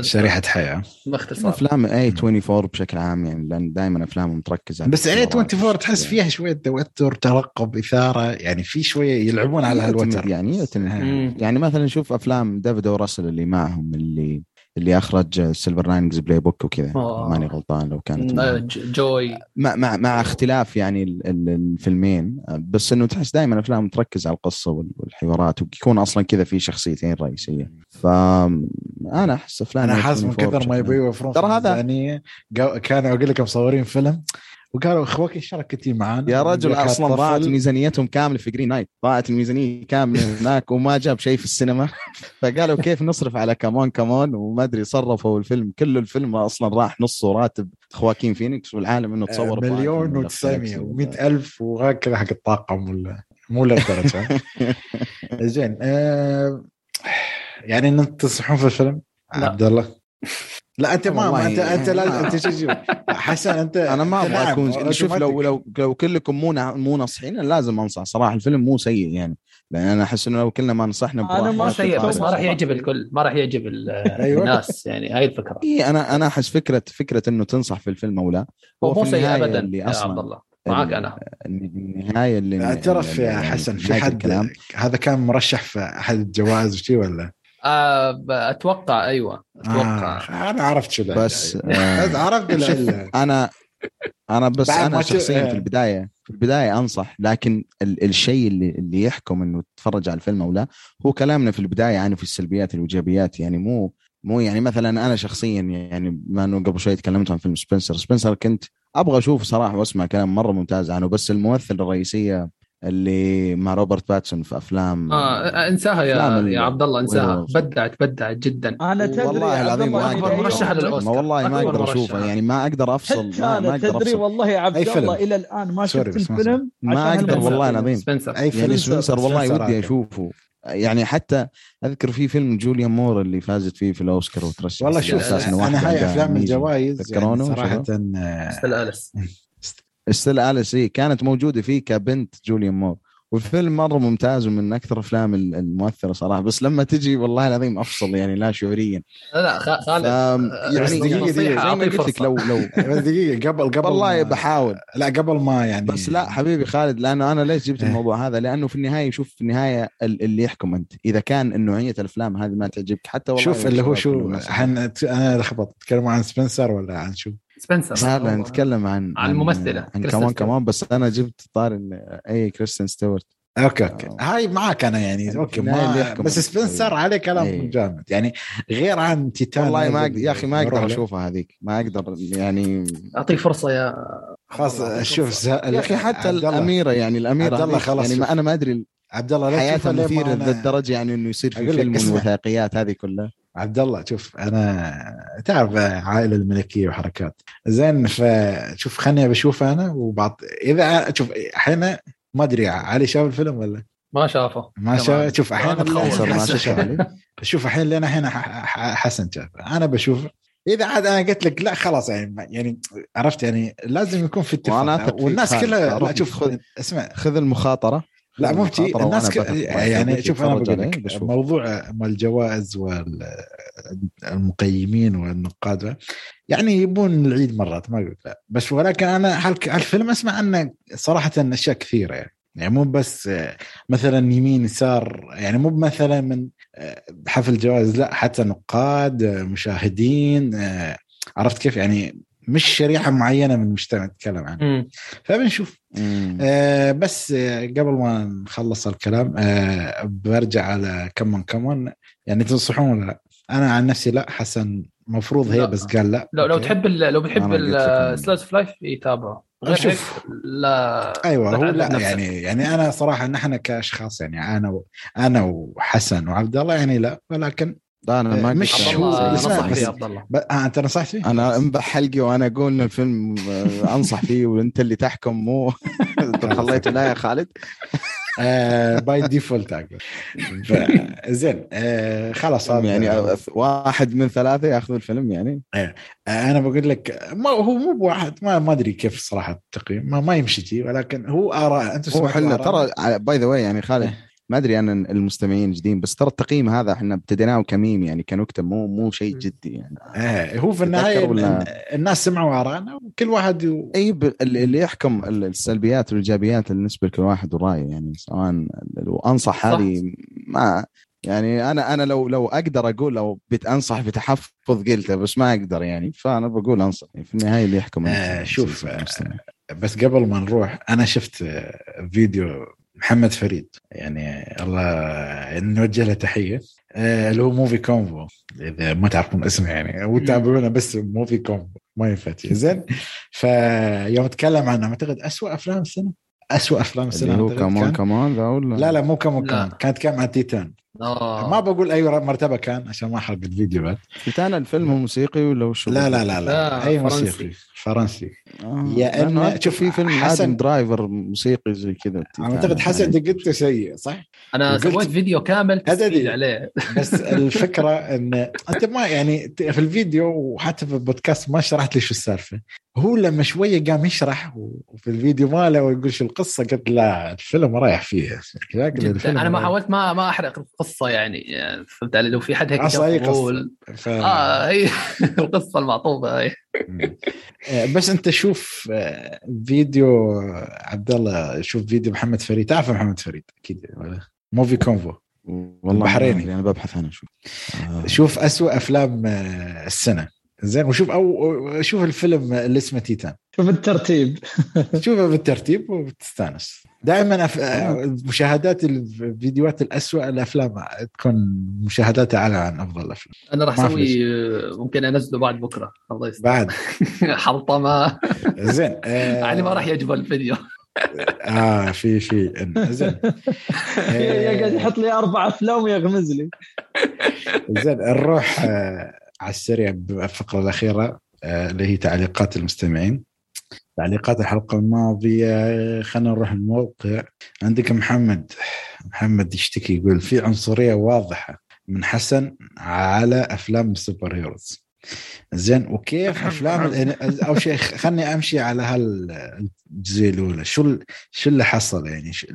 شريحة حياة. باختصار أفلام A24 بشكل عام يعني لأن دائما أفلامهم تركز على بس اي الحوارات 24 تحس والشخصيات. فيها شوية توتر ترقب إثارة يعني في شوية يلعبون على هالوتر. يعني. مم. يعني مثلا شوف أفلام ديفيد او راسل اللي معهم اللي اللي أخرج Silver Linings Playbook وكذا. آه. ماني غلطان لو كانت Joy. مع مع مع اختلاف يعني ال- ال- الفيلمين. بس إنه تحس دائما افلام تركز على القصة وال- والحوارات ويكون أصلا كذا في شخصيتين رئيسية. فانا أحس افلام أنا حاسس من 24 كثر ما يبي يوفرون ترى هذا- كانوا أقول لك مصورين فيلم وقالوا أخوك تجي معانا. يا رجل أصلا. ضاعت ميزانيتهم كاملة في جرين نايت ضاعت الميزانية كاملة هناك وما جاب شيء في السينما. فقالوا كيف نصرف على كمان كمان وما أدري صرفوا الفيلم كله الفيلم أصلا راح نصه راتب خواكين فينيكس والعالم إنه تصور آه، مليون و900 و100 ألف وهكذا حق الطاقم ولا مو للدرجة. زين آه يعني إن أنت تنصحون في الفيلم لا. عبد الله لا أنت ما, انت أنت لا يعني- انت شو؟ حسن أنت أنا ما أبغى أكون شوف لو. لو لو كلكم مو مو ناصحين لازم أنصح صراحة الفيلم مو سيء يعني لأن أنا أحس إنه لو كلنا ما نصحنا أنا بواحد ما سيء بس ما راح. يعجب الكل ما راح يعجب أيوة. الناس يعني هاي الفكرة اي أنا أنا أحس فكره فكرة إنه تنصح في الفيلم أو لا هو مو في سيء ابدا اللي يا أصلاً عبد الله معاك ال- أنا النهاية اللي اعترف يا يعني حسن في حد الكلام هذا كان مرشح في أحد الجوائز وشي ولا؟ آه أتوقع أيوه أتوقع آه أنا عرفت شو. بس بس آه عرفت. أنا أنا بس أنا شخصيا آه. في البداية في البداية أنصح لكن ال الشيء اللي اللي يحكم إنه تتفرج على الفيلم أو لا هو كلامنا في البداية يعني في السلبيات والايجابيات يعني مو مو يعني مثلا أنا شخصيا يعني ما انه قبل شوي تكلمت عن فيلم سبنسر سبنسر كنت أبغى أشوفه صراحة وأسمع كلام مرة ممتاز عنه بس الممثله الرئيسية اللي مع روبرت باتنسون في أفلام آه انساها أفلام يا ال- يا عبد الله انساها. بدعت بدعت جدا أنا تدري والله العظيم ما دايماً- مرشح للأوسكار. ما والله ما أقدر. أشوفه يعني ما أقدر أفصل ما, ما أنا أقدر تدري والله يا عبد؟ الله إلى الآن ما شفت الفيلم ما الممثل. والله العظيم. أي فيلم سبنسر والله ودي. أشوفه يعني حتى أذكر في فيلم جوليان مور اللي فازت فيه في الأوسكار وترشح والله شوف أنا واحدة هاي أفلام. الجوائز يعني تذكرونه صراحة؟ آه، Still Alice إيه كانت موجودة فيه كبنت جوليان مور والفيلم مرة ممتاز ومن أكثر أفلام ال- المؤثرة صراحة بس لما تجي والله العظيم أفصل يعني لا شعوريا لا خالد آه، يعني نصيحة، دقيقة. زي ما قلت لك. لو لو بس دقيقة قبل قبل والله بحاول لا قبل ما يعني بس لا حبيبي خالد لأنه أنا ليش جبت إيه. الموضوع هذا؟ لأنه في النهاية شوف في النهاية ال- اللي يحكم أنت إذا كان نوعية الأفلام هذه ما تعجبك حتى والله شوف اللي هو شو حن... أنا لخبطت تتكلم عن سبنسر ولا عن شو؟ سبنسر لا لا نتكلم عن عن الممثلة، عن C'mon. C'mon بس أنا جبت طاري كريستين ستيوارت okay okay آه. هاي معك أنا يعني يعني okay ما يحكم بس سبنسر عليه كلام إيه. جامد يعني غير عن تيتان والله ما أقدر- يا أخي ما أقدر. اشوفها هذيك ما أقدر يعني أعطيك فرصة يا خلاص شوف يا أخي حتى الأميرة يعني الأميرة عبد الله هذيك خلاص يعني. ما أنا ما أدري عبد الله لا أنا- ذا الدرجه يعني إنه يصير في فيلم. والوثائقيات هذه كلها. عبد الله شوف أنا تعرف عائلة الملكية وحركات. زين فشوف خلني بشوف أنا وبعض. إذا شوف أحيانا ما أدري علي شاف الفيلم ولا؟ ما شافه. ما كمان. شاف شوف أحيانا ما حسن. شاف علي شوف الحين لين الحين ح- ح- حسن شاف. أنا بشوف إذا عاد أنا قلت لك لا خلاص يعني يعني عرفت يعني لازم يكون في اتفاق. والناس. كلها لا شوف خذ- اسمع. خذ المخاطرة. لا مو الناس ك... يعني شوف أنا بقول لك. موضوع مال الجوائز والمقيمين والنقاد يعني يبون العيد مرات ما أقول لا. بس ولكن أنا هالفيلم أسمع عنه صراحة أشياء كثيرة يعني. يعني مو بس مثلا يمين يسار يعني مو مثلا من حفل جوائز لا حتى نقاد مشاهدين عرفت كيف؟ يعني مش شريحة معينة من المجتمع نتكلم عنها. فبنشوف مم. آه بس آه قبل ما نخلص الكلام آه برجع على C'mon C'mon يعني تنصحون ولا لا؟ أنا عن نفسي لا حسن مفروض هي لا. بس قال لا لو لو. تحب ال- لو بتحب ال slice of life يتابعه غير هيك شوف. لا أيوه هو لا نفسك. يعني يعني أنا صراحة نحن كأشخاص يعني أنا و أنا وحسن وعبد الله يعني لا ولكن لا أنا ما مش هو- نصح بس- فيه عبد الله. آه أنت نصحت فيه؟ أنا انبح حلقي وأنا أقول إن الفيلم آه، أنصح فيه وأنت اللي تحكم مو أنت خليته لا يا خالد. آه by default أقول. ف- زين آه خلاص يعني آه، واحد من ثلاثة ياخذ الفيلم يعني. أنا بقول لك ما هو مو بواحد ما ما أدري كيف صراحة التقييم ما, ما يمشي ولكن هو آراء أنت هو حلو؟ ترى by the way يعني خالد ما أدري أنا المستمعين جديد بس ترى التقييم هذا إحنا ابتديناه كميم يعني كنكتة مو مو شيء جدي يعني إيه هو في النهاية ولا- ال- الناس سمعوا آرائنا وكل واحد ي... أي ب- اللي يحكم ال- السلبيات والإيجابيات بالنسبة لكل واحد وراي يعني سواء وانصح صح. هذه ما يعني أنا أنا لو لو أقدر أقول لو بتانصح بتحفظ قلته بس ما أقدر يعني فأنا بقول أنصح يعني في النهاية اللي يحكم آه، شوف،. بس قبل ما نروح أنا شفت فيديو محمد فريد. يعني الله نوجه له تحية. آه، اللي هو Movie Combo إذا ما تعرفون اسمه يعني. وتابعونا بس Movie Combo ما ينفع شي. زين. فيوم تكلم عنه أعتقد اسوء أفلام السنة. اسوء أفلام السنة اللي هو C'mon. C'mon ذا ولا؟ لا لا مو C'mon. C'mon كانت كان عن تيتان. آه. ما بقول أي مرتبة كان عشان ما أحرق الفيديو بعد تيتان الفيلم هو موسيقي ولا وش هو؟ لا لا لا لا, أي فرنسي. موسيقي فرنسي آه. يا أذكر شوف، في فيلم حسن- درايفر موسيقي زي كذا تيتان. أعتقد حسن يعني. دقته سيء صح؟ أنا وقلت- سويت فيديو كامل هذا تسجيل دي. عليه بس الفكرة إن أنت ما يعني في الفيديو وحتى في البودكاست ما شرحت لي شو السالفة هو لما شوية قام يشرح وفي الفيديو ماله ويقول شو القصة قلت لا الفيلم رايح فيه أنا ما. حاولت ما ما أحرق القصة يعني يعني فهمت علي؟ لو في حد هيك أي قصة. ف... آه هي القصة المعطوبه هي. آه، بس أنت شوف آه، فيديو عبد الله شوف فيديو محمد فريد. تعرف محمد فريد؟ أكيد. ولا؟ Movie Combo. والله أدري، أنا ببحث عنه شوف. آه. شوف أسوأ أفلام آه، السنة. زين وشوف أو شوف الفيلم اللي اسمه تيتان. شوف الترتيب. شوفه بالترتيب وبتستانس دائما أف... مشاهدات الفيديوهات الأسوأ الأفلام تكون مشاهداتها اعلى عن أفضل الافلام أنا راح أسوي ممكن أنزله بعد بكرة. الله يستر. بعد. حلطمه زين آه... علي ما راح يعجبه الفيديو. آه في في. زين. يقعد يحط لي أربع أفلام ويغمز لي. زين نروح آه على السريع بالفقرة الأخيرة آه اللي هي تعليقات المستمعين. تعليقات الحلقة الماضية خلينا نروح الموقع. عندك محمد. محمد يشتكي يقول في عنصرية واضحة من حسن على أفلام ال super heroes. زين وكيف أفلام أو شيء خلني أمشي على هالجزئيه الأولى. شو ال- شو اللي حصل يعني؟ شو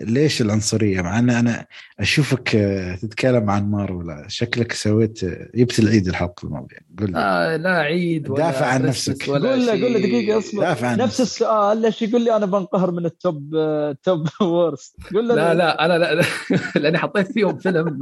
ليش العنصرية؟ مع إن أنا أشوفك آه، تتكلم عن مارفل. شكلك سويت آه، جبت العيد الحلقة الماضية. قول لي. آه لا عيد ولا دافع عن نفسك. ولا قول له. قول له دقيقة اصبر. دافع عن نفس السؤال. ليش يقول لي أنا بنقهر من ال top آه، top worst قول له لا لا أنا لا, لا. لأني حطيت فيهم فيلم.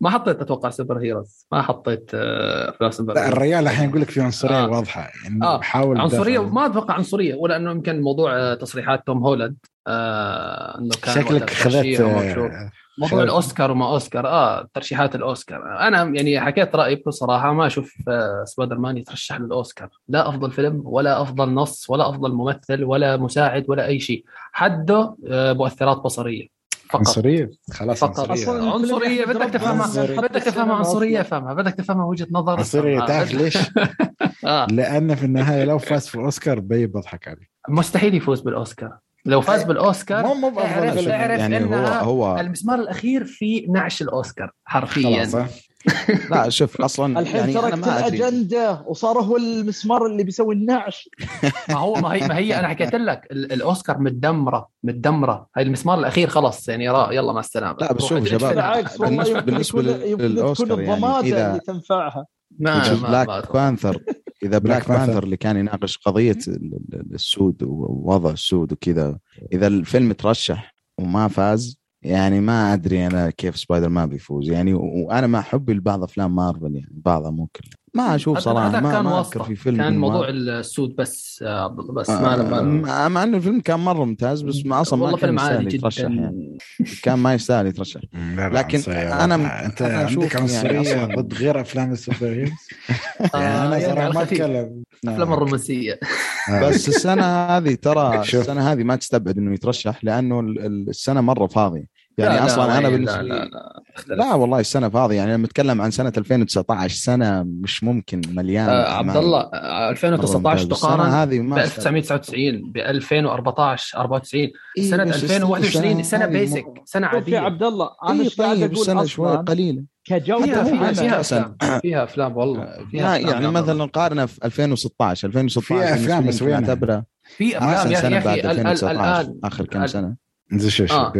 ما حطيت أتوقع super heroes. ما حطيت افلام سوبر لا heroes. الرجال الحين يقول لك في عنصرية آه. واضحة. يعني آه. بحاول عنصرية. ما أتوقع عنصرية ولا انه يمكن موضوع تصريحات توم هولاند. آه إنه كان شكلك وقتها خذت ترشيح وموجود. آه، موضوع الاوسكار وما أوسكار آه ترشيحات الأوسكار. أنا يعني حكيت رأيي بكل صراحة ما أشوف آه، سبايدر مان يترشح للأوسكار. لا أفضل فيلم ولا أفضل نص ولا أفضل ممثل ولا مساعد ولا أي شيء. حده مؤثرات بصرية. فقط. عنصرية؟ خلاص فقط. عنصرية. عنصرية. بدك تفهمها. بدك تفهمها. عنصرية فهمها. بدك تفهمها وجهة نظر عنصرية. افهمها. تعرف ليش؟ لأنه في النهاية لو فاز في اوسكار بي بضحك عليه مستحيل يفوز بالأوسكار. لو فاز بالأوسكار مو مو اعرف اعرف يعني هو انها هو المسمار الأخير في نعش الأوسكار حرفيا؟ لا شوف أصلا الحين يعني تركت الأجندة وصار هو المسمار اللي بيسوي النعش. ما هو ما هي ما هي أنا حكيت لك ال- الأوسكار متدمرة متدمرة. هاي المسمار الأخير خلاص يعني را يلا مع السلامة. لا، بس شوف شباب،. بالعكس والله للأوسكار تكون يعني إذا- اللي تنفعها. ما- Black Panther إذا Black Panther. اللي كان يناقش قضية ال- ال- السود ووضع السود وكذا إذا الفيلم ترشح وما فاز يعني ما أدري أنا كيف سبايدر مان بيفوز يعني وأنا مع حبي لبعض أفلام مارفل يعني بعضها مو كلها ما أشوف هذا- صراحة ما, كان ما. أذكر في فيلم كان موضوع. السود بس آه، بس آه، ما ما مع إنه الفيلم كان مرة ممتاز بس ما أصلا ما والله كان فيلم عادي يستاهل يترشح جدا يعني كان ما يستاهل يترشح لكن. أنا- أنت أنا عندك يعني عنصريه أصلاً- ضد غير أفلام السوبر هيروز يعني أنا يعني صراحة ما. أتكلم أفلام الرومانسية آه. بس السنة هذه ترى. السنة هذه ما تستبعد إنه يترشح لأنه ال- ال- السنة مرة فاضية يعني لا، لا، أصلا أنا وين، بالنسبة لا لا لا. لا والله السنة فاضية يعني لما اتكلم عن سنة 2019 سنة مش ممكن مليانه آه، عبد الله آه، مرة 2019 ممتازة. السنة تقارن هذه ب ما 1999 ب 2014 94 إيه، سنة بس 2021 السنة سنة بيسك سنة عادية عبد الله أنا إيه طيب أقول السنة شوي قليلة كجودة فيها فيها فيها. أفلام فيها أفلام والله فيها لا أفلام يعني. مثلا قارنه في 2016 2016 فيها بالنسبة بس؟ أعتبرها في أفلام يا أخي سنة يا بعد أخي ال- ال- 2019 الآن آخر كم سنة زي شو آه.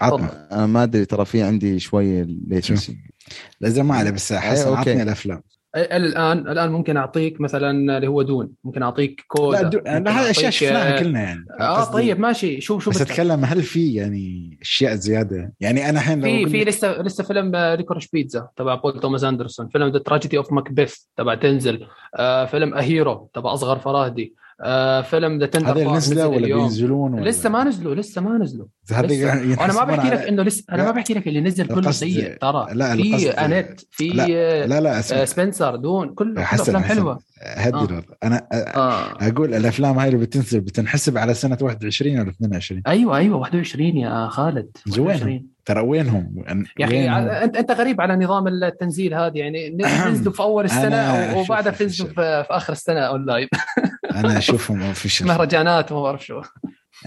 عطنا. أنا ما أدري ترى في عندي شوية ليتنسي لا زي ما عليه بس حسن okay. عطني الأفلام. الآن الآن ممكن أعطيك مثلا اللي هو Dune. ممكن أعطيك CODA لا دو... هاي أشياء أعطيك، شفناها آه، كلنا يعني. آه قصدي- طيب ماشي. شوف شو بس بت- أتكلم هل في يعني أشياء زيادة؟ يعني أنا الحين في في لسه لسه فيلم Licorice Pizza تبع بول توماس اندرسون فيلم The Tragedy of Macbeth تبع دنزل آه فيلم A Hero تبع أصغر فرهادي. آه فيلم The Tender هذا اللي نزلوا ولا بينزلون ولا؟ لسه ما نزلوا لسه ما نزلوا. يعني وأنا ما بحكي لك إنه لسه أنا. ما بحكي لك اللي نزل كله سيء ترى. لا، في انيت في لا، آه، لا لا آه، اسمع سبنسر Dune كل كل حسن أفلام حسن. حلوة. هدي آه. أنا آه. أقول الأفلام هاي اللي بتنزل بتنحسب على سنة 21 ولا 22 أيوه أيوه 21 يا خالد. زين. 21 ترى وينهم؟ يا أخي؟ انت أنت غريب على نظام التنزيل هذا يعني نزلوا في أول السنة وبعدها تنزلوا في في, آخر السنة أونلاين. أنا أشوفهم official. مهرجانات وما بعرف شو.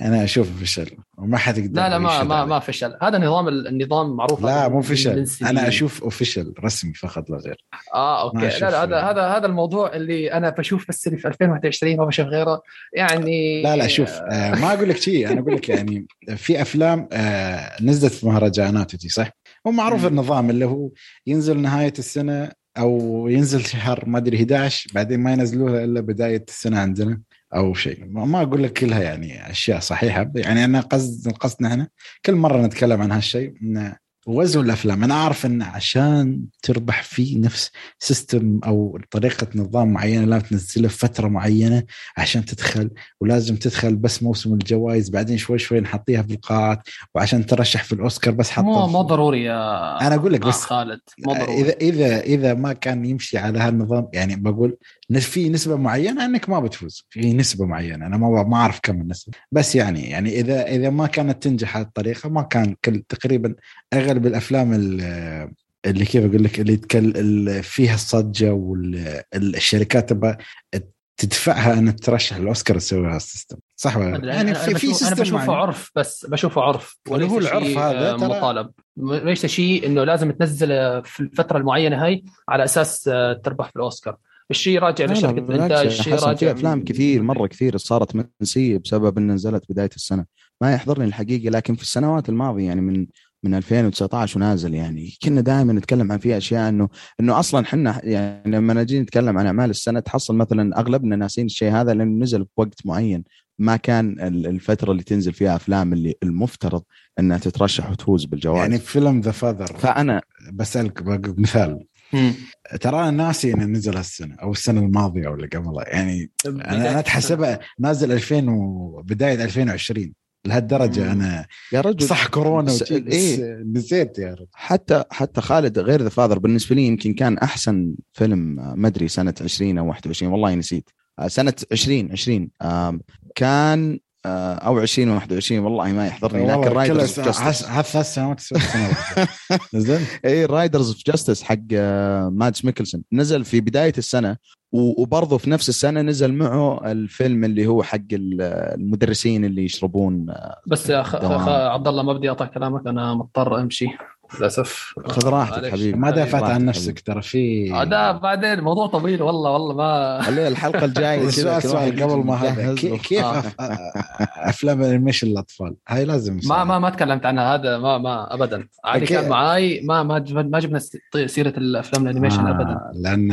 أنا أشوف فشل وما حد يقدر لا لا ما ما. ما فشل. هذا نظام النظام معروف لا مو فشل. أنا أشوف official رسمي فقط لا غير. آه أوكي. لا لا هذا هذا هذا الموضوع اللي أنا بشوف بس اللي في 2021 ما بشوف غيره. يعني لا لا شوف آه. ما أقول لك شيء. أنا أقول لك يعني في أفلام آه نزلت في مهرجانات ودي صح؟ هو معروف مم. النظام اللي هو ينزل نهاية السنة أو ينزل شهر ما أدري 11 بعدين ما ينزلوها إلا بداية السنة عندنا. أو شيء. ما أقول لك كلها يعني أشياء صحيحة. يعني أنا قصد قصدنا هنا كل مرة نتكلم عن هالشيء إن وزن الأفلام. أنا أعرف إن عشان تربح في نفس سيستم أو طريقة نظام معينة لازم تنزله في فترة معينة عشان تدخل ولازم تدخل بس موسم الجوائز بعدين شوي شوي نحطيها في القاعات وعشان ترشح في الأوسكار بس حطها مو مو ضروري يا أنا أقول لك آه بس خالد مو ضروري. اذا إذا اذا ما كان يمشي على هالنظام يعني بقول في نسبة معينة إنك ما بتفوز في نسبة معينة. أنا ما ما أعرف كم النسبة. بس يعني يعني اذا إذا ما كانت تنجح هذه الطريقة ما كان كل تقريبا أغلب الافلام ال- اللي كيف أقول لك اللي تكل اللي فيها الصجة والشركات تبغى تدفعها ان ترشح الأوسكار تسوي هال system صح ولا لا؟ يعني في في أنا system بشوفه معين. عرف بس بشوفه عرف. واللي هو وليس العرف هذا آه، مطالب. ليس شيء إنه لازم تنزل في الفترة المعينة هاي على أساس آه، تربح في الأوسكار. الشيء راجع لشركة الانتاج الشيء راجع في أفلام كثير مرة كثير صارت منسية بسبب ان نزلت بداية السنة. ما يحضرني الحقيقة لكن في السنوات الماضية يعني من من 2019 ونازل يعني. كنا دائما نتكلم عن في أشياء إنه إنه أصلا إحنا يعني لما نجي نتكلم عن أعمال السنة تحصل مثلا أغلبنا ناسين الشيء هذا لأنه نزل بوقت معين. ما كان ال- الفترة اللي تنزل فيها أفلام اللي المفترض إنها تترشح وتفوز بالجوائز. يعني فيلم ذا فاذر فأنا بسألك مثال. ترى أنا ناسي إنه نزل هالسنة أو السنة الماضية ولا قبلها. يعني أنا أنا أتحسبها نازل 2000 وبدايه 2020 لهالدرجة. أنا يا رجل. صح كورونا بس إيه. نسيت يا رجل. حتى حتى خالد غير ذا Father بالنسبة لي يمكن كان أحسن فيلم آه، ما أدري سنة 20 أو 21 والله نسيت. آه، سنة 20 20 آم، كان آه، أو 20 21 والله ما يحضرني لكن Riders of س- Justice ثلاث سنوات نزل اي Riders of Justice حق مادس ميكلسون. نزل في بداية السنة وبرضه في نفس السنة نزل معه الفيلم اللي هو حق ال- المدرسين اللي يشربون آه، بس يا. أخ... عبد الله ما بدي أقطع كلامك أنا مضطر أمشي للأسف خذ راحتك. حبيبي ما دافعت عن. نفسك ترى في آه، ده بعدين موضوع طويل والله والله ما خليها الحلقة الجاية سؤال سؤال قبل ما. كيف آه. أفلام animation للاطفال هاي لازم ما ما ما تكلمت عنها هذا ما ما ابدا عادي أوكي. كان معاي ما ما ما جبنا سيرة الأفلام ال animation آه ابدا لأن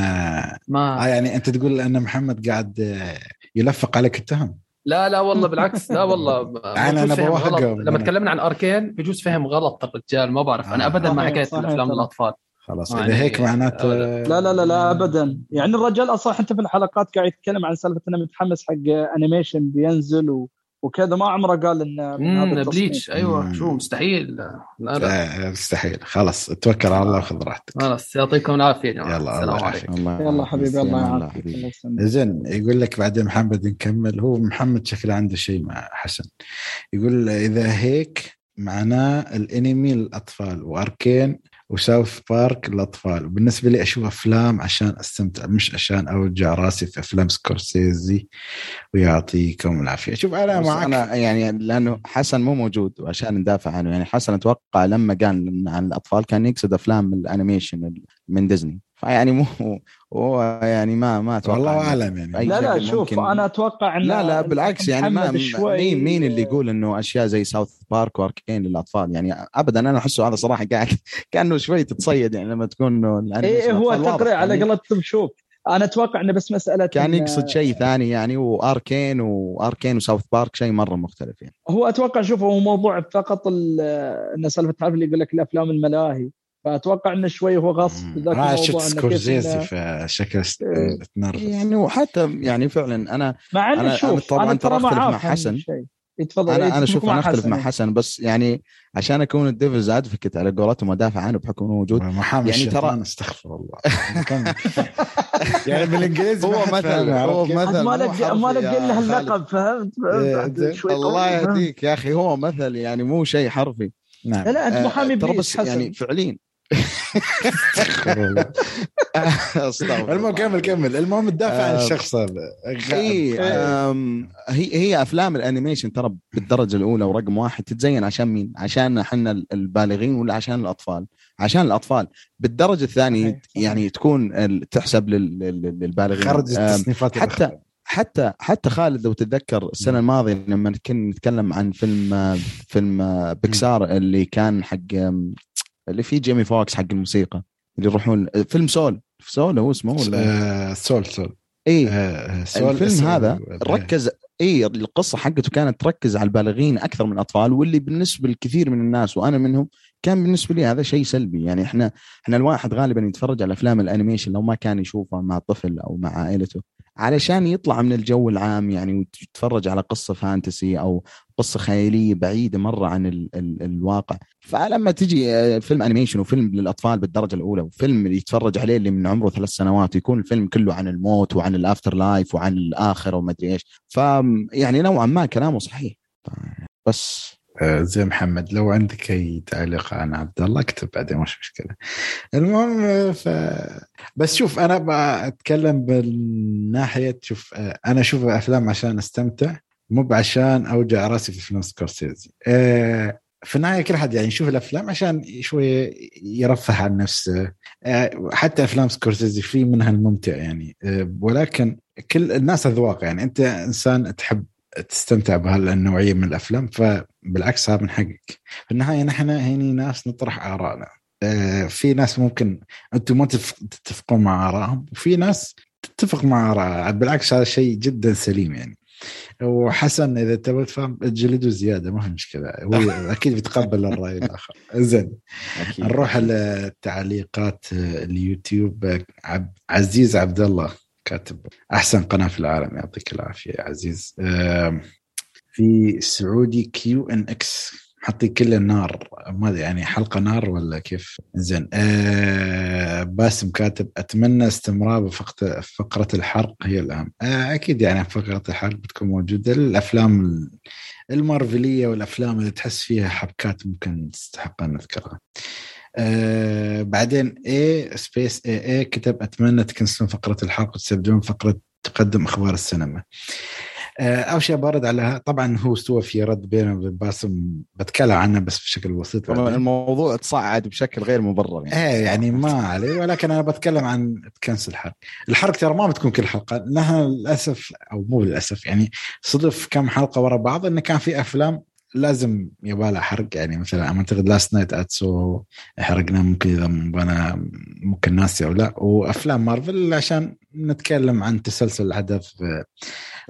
ما يعني أنت تقول ان محمد قاعد يلفق عليك التهم لا لا والله بالعكس لا والله أنا- بجوز أنا فهم بوهقه. غلط. لما تكلمنا عن أركين بجوز فهم غلط الرجال ما بعرف أنا آه. ابدا ما صحيح، حكيت الأفلام طبعا. للأطفال خلاص يعني إذا هيك معناته أبداً. لا لا لا لا ابدا يعني الرجال أصلا حتى في الحلقات قاعد يتكلم عن سالفة إنه متحمس حق animation بينزل و... وكذا ما عمره قال انه من هذا. بليتش. أيوه مم. شو مستحيل. لا لا. آه، مستحيل. خلاص توكل على الله وخذ راحتك. خلاص يعطيكم العافية يا جماعة. يلا، الله الله يلا حبيبي الله يعافيك. زين يقول لك بعدين محمد نكمل. هو محمد شكله عنده شيء مع حسن. يقول إذا هيك معناه الأنمي للأطفال. وأركين وساوث بارك للأطفال. بالنسبة لي أشوف أفلام عشان أستمتع مش عشان أوجع راسي في أفلام سكورسيزي ويعطيكم العافية. شوف أنا معك. أنا يعني لأنه حسن مو موجود وعشان ندافع عنه. يعني حسن أتوقع لما قال عن الأطفال كان يقصد أفلام ال animation من ديزني. فيعني مو هو يعني ما ما أتوقع والله أعلم يعني. لا لا شوف ممكن- أنا أتوقع إن لا لا بالعكس يعني ما شوي مين مين اللي يقول إنه أشياء زي ساوث بارك واركين للأطفال؟ يعني ابدا أنا احسه هذا صراحة قاعد كأنه شوي تتصيد يعني لما تكون إنه ال animation إيه هو تقريع على يعني قولتهم شوف أنا أتوقع إنه بس مسألة كان يقصد شيء ثاني يعني وأركين وأركين وساوث بارك شيء مرة مختلف يعني هو أتوقع شوف هو موضوع فقط ال- إنه سالفة تعرف اللي يقول لك الأفلام الملاهي. فأتوقع إنه شوي هو غصب ذاك الموضوع شفت سكورسيزي إنه- فشكل إيه. تنرفز يعني وحتى يعني فعلا أنا مع إنه أنا- أنا شوف طبعاً أنا ترى معاه مع حسن. يتفضل أنا إيه، أنا مع أنا أختلف مع إيه. حسن بس يعني عشان أكون ال devil's advocate على قولتهم ودافع عنه بحكم إنه موجود محامي يعني ترى- استغفر الله. يعني بالإنجليزي هو مثل هو؟ مثل ما لك حرفي ما لك يا الا خالد. اللقب فهمت إيه، فهمت الله. يهديك يا أخي هو مثل يعني مو شيء حرفي نعم لا أنت آه، محامي بس يعني فعليا المهم. كمل كمل المهم تدافع عن آه، الشخص هذا اي آم، هي هي أفلام الأنيميشن ترى بالدرجة الأولى ورقم واحد تتزين عشان مين؟ عشان إحنا البالغين ولا عشان الأطفال؟ عشان الأطفال بالدرجة الثانية. يعني تكون تحسب لل- لل- للبالغين خرج التصنيفات حتى. حتى حتى خالد لو تتذكر السنة الماضية لما كنا نتكلم عن فيلم فيلم بيكسار اللي كان حق اللي فيه جيمي فوكس حق الموسيقى اللي يروحون فيلم Soul Soul هو اسمه ولا آه، سول سول اي آه، Soul الفيلم Soul. هذا. ركز اي القصة حقته كانت تركز على البالغين أكثر من الأطفال واللي بالنسبة لكثير من الناس وأنا منهم كان بالنسبة لي هذا شيء سلبي يعني إحنا إحنا الواحد غالبا يتفرج على أفلام ال animation لو ما كان يشوفها مع طفل أو مع عائلته علشان يطلع من الجو العام يعني ويتفرج على قصة fantasy أو قصة خيالية بعيدة مرة عن ال ال الواقع. فلما تجي آه، فيلم animation وفيلم للأطفال بالدرجة الأولى وفيلم يتفرج عليه اللي من عمره ثلاث سنوات ويكون الفيلم كله عن الموت وعن ال afterlife وعن الآخرة وما أدري إيش. ف يعني نوعا ما كلامه صحيح. بس. زي محمد لو عندك أي تعليق عن عبد الله اكتب بعدين مش مشكلة. المهم ف بس شوف أنا بتكلم بالناحية شوف أنا أشوف افلام عشان أستمتع مو عشان أوجع رأسي في فيلم سكورسيزي. آه، في النهاية كل حد يعني يشوف الأفلام عشان شوي يرفه عن نفسه. آه، حتى أفلام سكورسيزي في منها الممتع يعني. آه، ولكن كل الناس أذواق يعني. أنت إنسان تحب تستمتع بهالنوعية من الأفلام فبالعكس هذا من حقك في النهاية نحن هني ناس نطرح آرائنا. آه، في ناس ممكن أنتم ما تتف- تتفقون مع آرائهم وفي ناس تتفق مع آرائها. بالعكس هذا شيء جدا سليم يعني. وحسن إذا تبغى تفهم جلده زيادة ما في مشكلة. هو أكيد بيتقبل الرأي الآخر. زين. نروح للتعليقات اليوتيوب. عزيز عبد الله كاتب أحسن قناة في العالم يعطيك العافية يا عزيز. في سعودي QNX حطي كل النار. ما أدري يعني حلقة نار ولا كيف؟ زين. آه باسم كاتب أتمنى استمرار بفقره فقرة الحرق. هي الأهم. آه أكيد يعني فقرة الحرق بتكون موجودة. الأفلام المارفلية والأفلام اللي تحس فيها حبكات ممكن تستحق أن نذكرها. آه بعدين A space A A كتب أتمنى تcancelون فقرة الحرق وتستبدلون فقرة تقدم أخبار السينما. آه، أول شيء برد على طبعا هو استوى في رد بينه وبين باسم بتكلم عنه بس بشكل بسيط الموضوع تصعد بشكل غير مبرر يعني. إيه يعني ما عليه ولكن أنا بتكلم عن تcancel الحرق. الحرق ترى ما بتكون كل حلقة لها للأسف أو مو للأسف يعني صدف كم حلقة ورا بعض انه كان في أفلام لازم يبالها حرق. يعني مثلا أعتقد Last Night in Soho حرقنا. ممكن إذا أنا ممكن ناسي أو لا. وأفلام مارفل عشان نتكلم عن تسلسل الاحداث في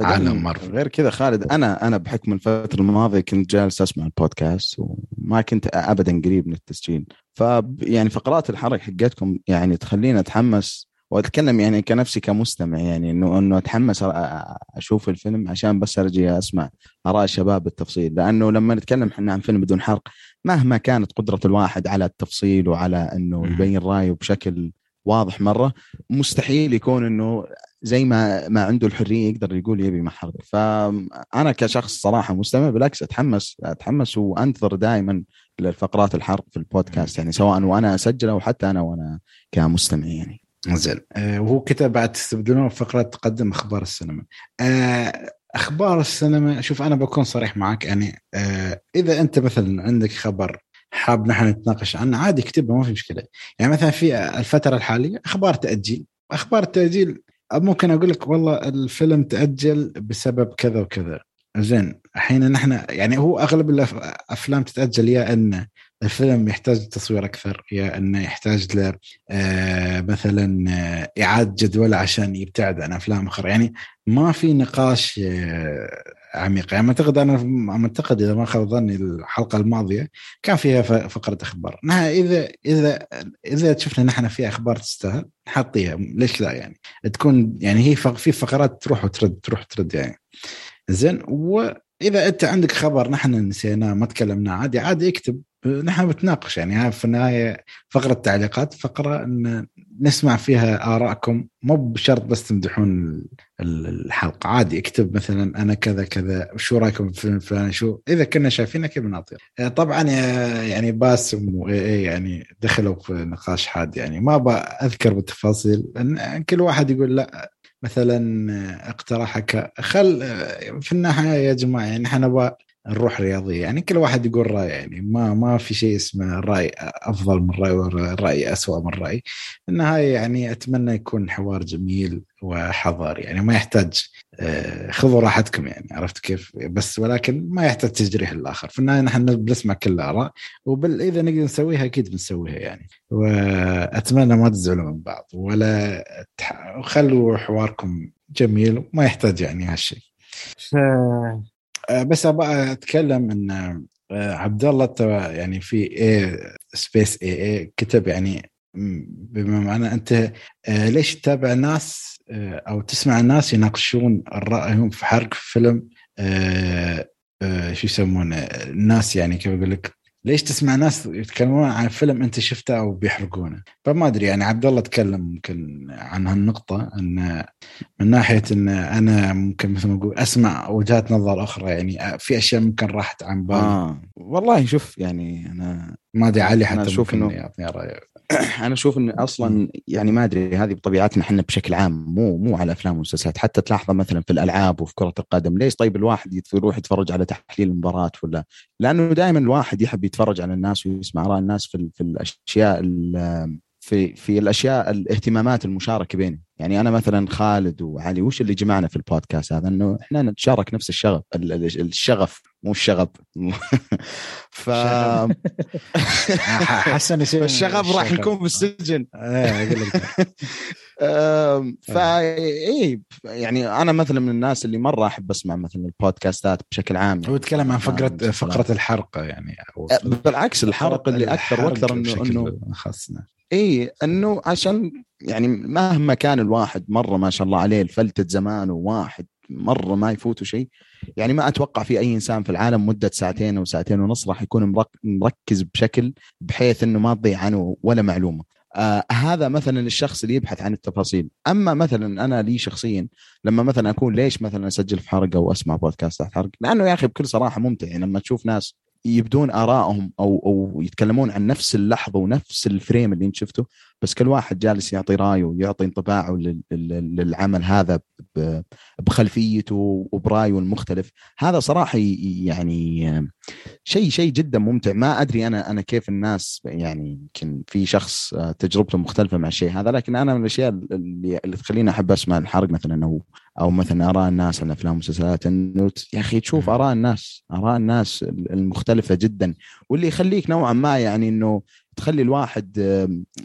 عالم مارفل. غير كذا خالد أنا أنا بحكم الفترة الماضية كنت جالس أسمع البودكاست وما كنت ابدا قريب من التسجيل. ف يعني فقرات الحرق حقتكم يعني تخليني أتحمس وأتكلم يعني كنفسي كمستمع يعني إنه إنه أتحمس أشوف الفيلم عشان بس أرجع أسمع آراء الشباب بالتفصيل. لأنه لما نتكلم إحنا عن فيلم بدون حرق مهما كانت قدرة الواحد على التفصيل وعلى إنه يبين رأيه بشكل واضح مرة مستحيل يكون إنه زي ما ما عنده الحرية يقدر يقول يبي محرق فانا كشخص صراحة مستمع بالعكس أتحمس أتحمس وأنتظر دائما للفقرات الحرق في البودكاست يعني سواء وأنا أسجله أو حتى أنا وأنا كمستمع يعني. زين. آه وهو كتب بعد تستبدلون فقرة تقدم أخبار السينما. آه أخبار السينما شوف أنا بكون صريح معك يعني آه إذا أنت مثلا عندك خبر حاب نحن نتناقش عنه عادي اكتبه ما في مشكلة. يعني مثلا في الفترة الحالية أخبار تأجيل. أخبار التاجيل ممكن أقول لك والله الفيلم تأجل بسبب كذا وكذا. زين الحين نحن يعني هو أغلب الافلام تتأجل يا ان الفيلم يحتاج تصوير أكثر يا إنه يحتاج ل آه، مثلا آه، إعادة جدول عشان يبتعد عن أفلام أخرى. يعني ما في نقاش آه، عميق. يعني أعتقد أنا أعتقد إذا ما خاب ظني الحلقة الماضية كان فيها فقرة أخبار. إذا إذا إذا شفنا نحن في أخبار تستاهل نحطيها. ليش لا يعني؟ تكون يعني هي في فقرات تروح وترد تروح وترد يعني. زين وإذا أنت عندك خبر نحن نسيناه ما تكلمنا عادي عادي اكتب. نحن بنتناقش يعني في النهاية فقرة تعليقات فقرة إن نسمع فيها آرائكم مو بشرط بس تمدحون الحلقة. عادي اكتب مثلا أنا كذا كذا شو رأيكم في الفلاني شو إذا كنا شايفينه كيف نعطي طبعا يعني باسم يعني دخلوا في نقاش حاد يعني. ما أذكر بالتفاصيل لأن كل واحد يقول لا مثلا اقترحك خل في النهاية يا جماعة يعني إحنا نبغى نروح رياضيه يعني كل واحد يقول راي يعني ما ما في شيء اسمه رأي أفضل من رأي والراي اسوء من رأي. النهايه يعني أتمنى يكون حوار جميل وحضاري يعني ما يحتاج آه، خذوا راحتكم يعني عرفت كيف؟ بس ولكن ما يحتاج تجريح الآخر في النهاية نحن بنسمع كل الآراء وبال إذا نقدر نسويها أكيد بنسويها يعني. وأتمنى ما تزعلوا من بعض ولا خلوا حواركم جميل وما يحتاج يعني هالشيء. بس أبغى أتكلم إن آه، عبد الله يعني في اي space اي اي كتب يعني بما معنى أنت آه، ليش تتابع ناس أو تسمع الناس يناقشون رأيهم في حرق فيلم شو يسمونه الناس يعني كيف أقول لك؟ ليش تسمع ناس يتكلمون عن فيلم انت شفته أو بيحرقونه؟ فما أدري يعني عبد الله تكلم ممكن عن هالنقطة إن من ناحية إن أنا ممكن مثل ما أقول أسمع وجهات نظر أخرى يعني في أشياء ممكن راحت عن بالي. آه. والله شوف يعني أنا ما أدري علي حتى أشوف إنه يعطيني رأيه. أنا أشوف إن أصلا يعني ما أدري هذه بطبيعتنا إحنا بشكل عام مو مو على أفلام ومسلسلات. حتى تلاحظه مثلا في الألعاب وفي كرة القدم ليش طيب الواحد يروح يتفرج على تحليل المباراة ولا؟ لأنه دائما الواحد يحب يتفرج على الناس ويسمع آراء الناس في, في الأشياء في في الأشياء الاهتمامات المشاركة بيننا يعني أنا مثلا خالد وعلي وش اللي جمعنا في البودكاست هذا؟ إنه إحنا نتشارك نفس الشغف الشغف مو الشغب. ف حسن يصير الشغف راح نكون في السجن. فا اي يعني أنا مثلا من الناس اللي مرة أحب أسمع مثلا البودكاستات بشكل عام. هو يتكلم عن فقره فقرة الحرق يعني بالعكس الحرق اللي أكثر وأكثر انه إنه خاصنا اي إنه عشان يعني مهما كان الواحد مرة ما شاء الله عليه الفلتة زمان وواحد مرة ما يفوتوا شيء. يعني ما أتوقع في أي إنسان في العالم مدة ساعتين أو ساعتين ونص راح يكون مرك- مركز بشكل بحيث إنه ما تضيع عنه ولا معلومة. آه هذا مثلا الشخص اللي يبحث عن التفاصيل. أما مثلا أنا لي شخصيا لما مثلا اكون ليش مثلا أسجل في حرق أو اسمع بودكاست تحت حرق لأنه يا أخي بكل صراحة ممتع. يعني لما تشوف ناس يبدون آرائهم أو أو يتكلمون عن نفس اللحظة ونفس الفريم اللي أنت شفته بس كل واحد جالس يعطي رأيه ويعطي انطباعه لل- لل- للعمل هذا بخلفيته وبرأيه المختلف. هذا صراحة يعني شيء شيء جدا ممتع. ما أدري أنا أنا كيف الناس يعني يمكن في شخص آه، تجربته مختلفة مع الشيء هذا لكن أنا من الأشياء اللي, اللي تخليني أحب أسمع الحرق مثلا أو أو مثلا آراء الناس عن أفلام ومسلسلات انه يا أخي تشوف آراء الناس آراء الناس المختلفة جدا. واللي يخليك نوعا ما يعني إنه تخلي الواحد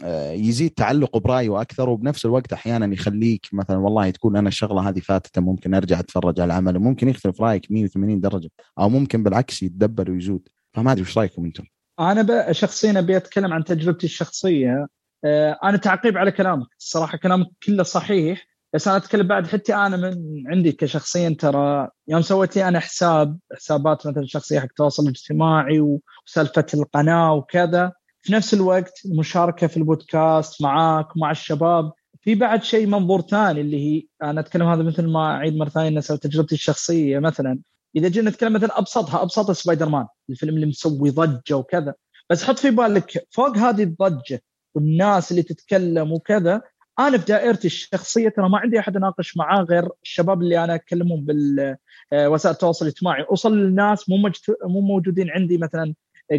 آه، يزيد تعلقه برأيه أكثر وبنفس الوقت أحيانا يخليك مثلا والله تقول أنا الشغلة هذه فاتتة ممكن أرجع أتفرج على العمل وممكن يختلف رأيك 180 درجة أو ممكن بالعكس يتدبر ويزود. فما أدري وش رأيكم أنتم؟ أنا شخصيا أبي أتكلم عن تجربتي الشخصية. آه، أنا تعقيب على كلامك. الصراحة كلامك كله صحيح. بس أنا أتكلم بعد حتى أنا من عندي كشخصيا ترى يوم سويت لي أنا حساب حسابات مثلا شخصية حق التواصل الاجتماعي وسالفة القناة وكذا. في نفس الوقت المشاركه في البودكاست معاك ومع الشباب. في بعد شيء منظور ثاني اللي هي أنا أتكلم هذا مثل ما اعيد مرة ثانية اني سويت تجربتي الشخصية مثلا. إذا جينا نتكلم مثلا أبسطها ابسط سبايدر مان الفيلم اللي مسوي ضجة وكذا. بس حط في بالك فوق هذه الضجة والناس اللي تتكلم وكذا أنا في دائرتي الشخصية ترى ما عندي أحد اناقش معاه غير الشباب اللي أنا أكلمهم بالوسائل التواصل الاجتماعي. أوصل للناس مو مجت... مو موجودين عندي مثلا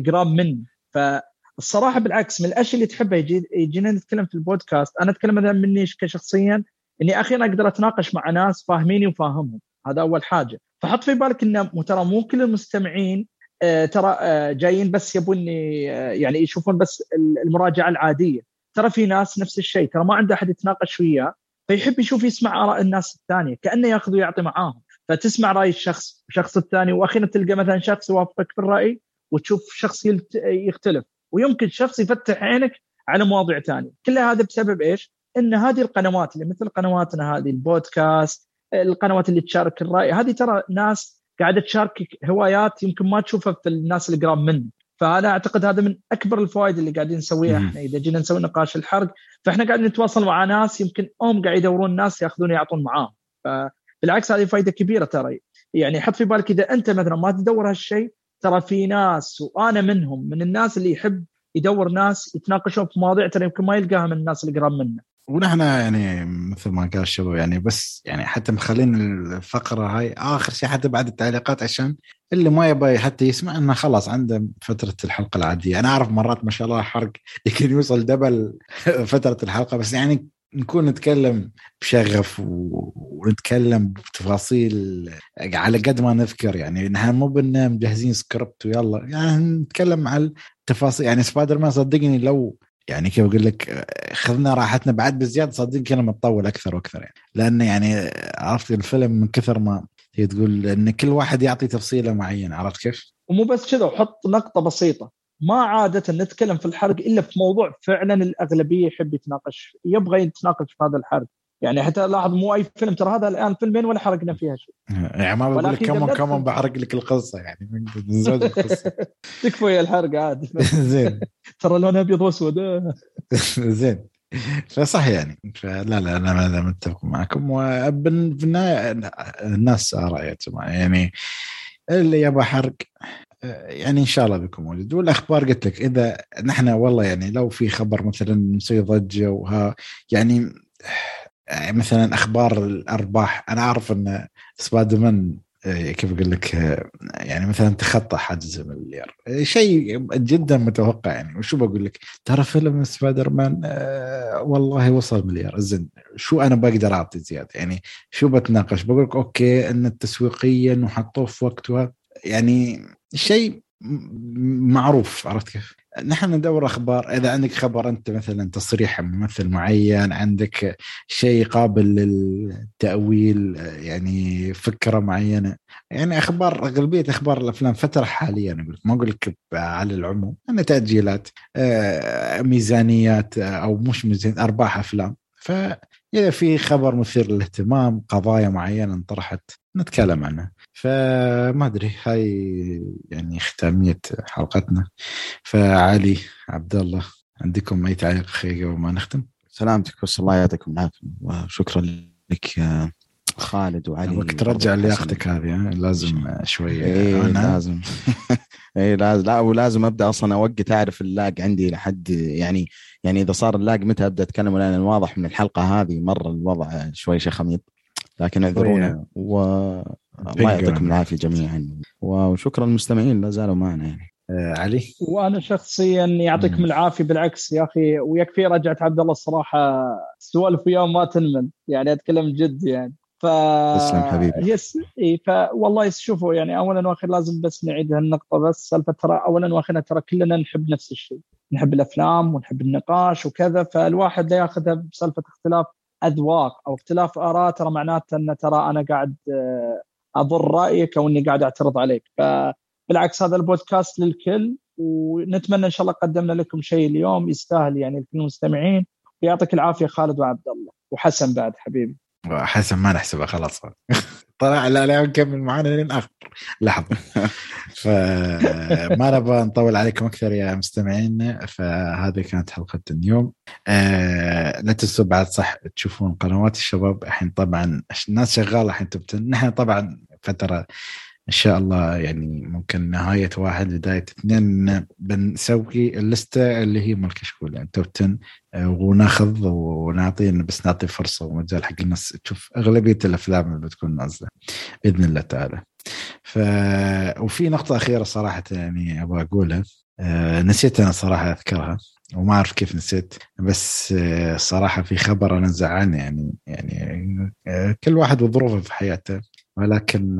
قراب مني فالصراحة بالعكس من الأشياء اللي تحبها يجي يجينا نتكلم في البودكاست. أنا أتكلم مثلا مني كشخصيا إني أخيرا أقدر أتناقش مع ناس فاهميني وفاهمهم. هذا أول حاجة. فحط في بالك ان ترى مو كل المستمعين آه، ترى آه، جايين بس يبوني آه، يعني يشوفون بس المراجعة العادية. ترى في ناس نفس الشيء ترى ما عنده أحد يتناقش وياه فيحب يشوف يسمع آراء الناس الثانية كأنه يأخذ ويعطي معاهم. فتسمع رأي الشخص الشخص الثاني وأخيرا تلقى مثلا شخص يوافقك في الرأي وتشوف شخص يختلف. ويمكن شخص يفتح عينك على مواضيع ثانية. كل هذا بسبب إيش؟ إن هذه القنوات اللي مثل قنواتنا هذه البودكاست القنوات اللي تشارك الرأي هذه ترى ناس قاعدة تشاركك هوايات يمكن ما تشوفها في الناس اللي قراب منك. فانا اعتقد هذا من اكبر الفوائد اللي قاعدين نسويها. إحنا. اذا جينا نسوي نقاش الحرق فاحنا قاعدين نتواصل مع ناس يمكن هم قاعد يدورون ناس ياخذون يعطون معاهم. فبالعكس هذه فائده كبيرة ترى. يعني حط في بالك إذا أنت مثلا ما تدور هالشيء ترى في ناس وأنا منهم من الناس اللي يحب يدور ناس يتناقشون في مواضيع ترى يمكن ما يلقاها من الناس اللي قراب منه. ونحن يعني مثل ما قال الشباب يعني بس يعني حتى مخلين الفقرة هاي آخر شيء حتى بعد التعليقات عشان اللي ما يبغى حتى يسمع إنه خلاص عنده فترة الحلقة العادية. أنا أعرف مرات ما شاء الله حرق يمكن يوصل دبل فترة الحلقة بس يعني نكون نتكلم بشغف و- ونتكلم بتفاصيل على قد ما نذكر يعني. نحن مو بنا مجهزين سكريبت ويلا يعني نتكلم على التفاصيل. يعني سبايدر مان صدقني لو يعني كيف أقول لك خذنا راحتنا بعد بزيادة صدقني كنا بنطول أكثر وأكثر يعني. لأن يعني عرفت الفيلم من كثر ما هي تقول إن كل واحد يعطي تفصيلة معينة عرفت كيف؟ ومو بس كذا وحط نقطة بسيطة. ما عادة نتكلم في الحرق إلا في موضوع فعلا الأغلبية يحب يتناقش يبغى يتناقش في هذا الحرق. يعني حتى لاحظ مو أي فيلم ترى هذا الآن فيلمين ولا حرقنا فيها شيء. يعني ما بقول لك كمان كمان بحرق لك القصة يعني زوج القصة. تكفى يا الحرق عاد زين. ترى لون أبيض وأسود. زين. فصح يعني. فلا لا أنا متفق معكم. وبالنهايه الناس جماعة يعني اللي يبغى حرق يعني إن شاء الله بيكون موجود. والأخبار قلت لك إذا نحن والله يعني لو في خبر مثلا مسوي ضجه وها يعني مثلا أخبار الأرباح. أنا أعرف إن سبايدر مان آه، كيف أقول لك آه، يعني مثلا تخطى حاجز المليار آه، شيء جدا متوقع يعني. وشو بقول لك؟ ترى فيلم سبايدر مان آه والله وصل مليار. زين شو أنا بقدر أعطي زيادة؟ يعني شو بتناقش؟ بقول لك أوكي إن تسويقيا وحطوه في وقته يعني شيء معروف عرفت كيف؟ نحن ندور أخبار. إذا عندك خبر أنت مثلا تصريح ممثل معين عندك شيء قابل للتأويل يعني فكرة معينة. يعني أخبار أغلبية أخبار الأفلام فترة حاليا أقول ما أقول لك على العموم ان تأجيلات آه، ميزانيات آه، أو مش ميزانيات أرباح أفلام. فاذا في خبر مثير للاهتمام قضايا معينة انطرحت نتكلم عنها فما أدري هاي يعني ختامية حلقتنا فعلي عبد الله عندكم أي تعليق اخير قبل ما نختم؟ سلامتك بس الله يعطيكم العافية وشكرا لك يا خالد وعلي وقت ترجع لياقتك هذه لازم شوية إيه لازم. اي لازم. لا ولازم أبدأ أصلا أوقت أعرف اللاق عندي لحد يعني يعني إذا صار اللاق متى أبدأ أتكلم؟ لأن واضح من الحلقة هذه مرة الوضع شوي شخميط. لكن اعذرونا والله يعطيكم العافية جميعا. وشكرا للمستمعين لا زالوا معنا يعني. آه علي؟ وأنا شخصيا يعطيكم العافية بالعكس يا أخي ويكفي رجعت عبد الله الصراحة سوالف وياه ما تنمل يعني أتكلم جد يعني. ف تسلم حبيبي. يس إي فوالله شوفوا يعني اولا وأخيرا لازم بس نعيد هالنقطة بس سالفة ترى اولا وأخيرا ترى كلنا نحب نفس الشيء نحب الأفلام ونحب النقاش وكذا فالواحد لا ياخذها بسالفة اختلاف أذواق أو اختلاف آراء ترى معناته أن ترى أنا قاعد أضر رأيك أو إني قاعد أعترض عليك. فبالعكس هذا البودكاست للكل ونتمنى إن شاء الله قدمنا لكم شيء اليوم يستاهل يعني لكل المستمعين ويعطيك العافية خالد وعبد الله وحسن بعد حبيبي. حسن ما نحسبها خلاص. طلع لا لا نكمل معانا لين آخر. لحظة. فما نبغى نطول عليكم أكثر يا مستمعين. فهذه كانت حلقة اليوم. آه لا تنسوا بعد صح تشوفون قنوات الشباب. الحين طبعا الناس شغالة الحين نحن طبعا فترة إن شاء الله يعني ممكن نهاية واحد بداية اثنين بنسوي اللستة اللي هي مال كشكول يعني توب 10 وناخذ ونعطي بس نعطي فرصة ومجال حق الناس تشوف أغلبية الأفلام اللي بتكون نازلة بإذن الله تعالى. ف وفي نقطة أخيرة صراحة يعني أبغى أقولها أه نسيت أنا صراحة أذكرها وما أعرف كيف نسيت بس صراحة في خبر أنا زعلني يعني يعني كل واحد وظروفه في حياته ولكن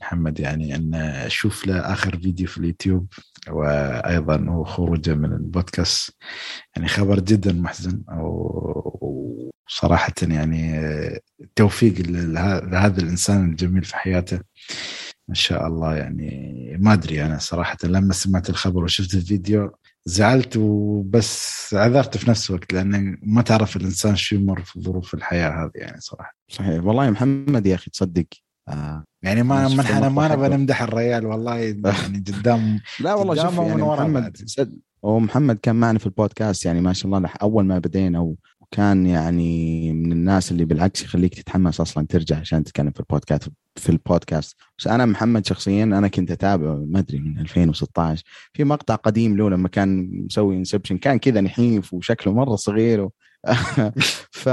محمد يعني أن أشوف له آخر فيديو في اليوتيوب وأيضا هو خروجه من البودكاست يعني خبر جدا محزن وصراحه يعني توفيق لهذا الإنسان الجميل في حياته. ان شاء الله يعني ما أدري أنا صراحة لما سمعت الخبر وشفت الفيديو زعلت وبس عذرت في نفس الوقت لأن ما تعرف الإنسان شو يمر في ظروف الحياة هذه يعني صراحة. صحيح. والله يا محمد يا أخي تصدق آه. يعني ما ما ما نبغى نمدح الريال والله يعني قدام لا والله شوف يعني محمد ومحمد كان معنا في البودكاست يعني ما شاء الله أول ما بدينا وكان يعني من الناس اللي بالعكس يخليك تتحمس أصلا ترجع عشان تتكلم في البودكاست في البودكاست. بس أنا محمد شخصيا أنا كنت اتابعه ما أدري من 2016 في مقطع قديم له لما كان مسوي انسبشن كان كذا نحيف وشكله مرة صغير و... ف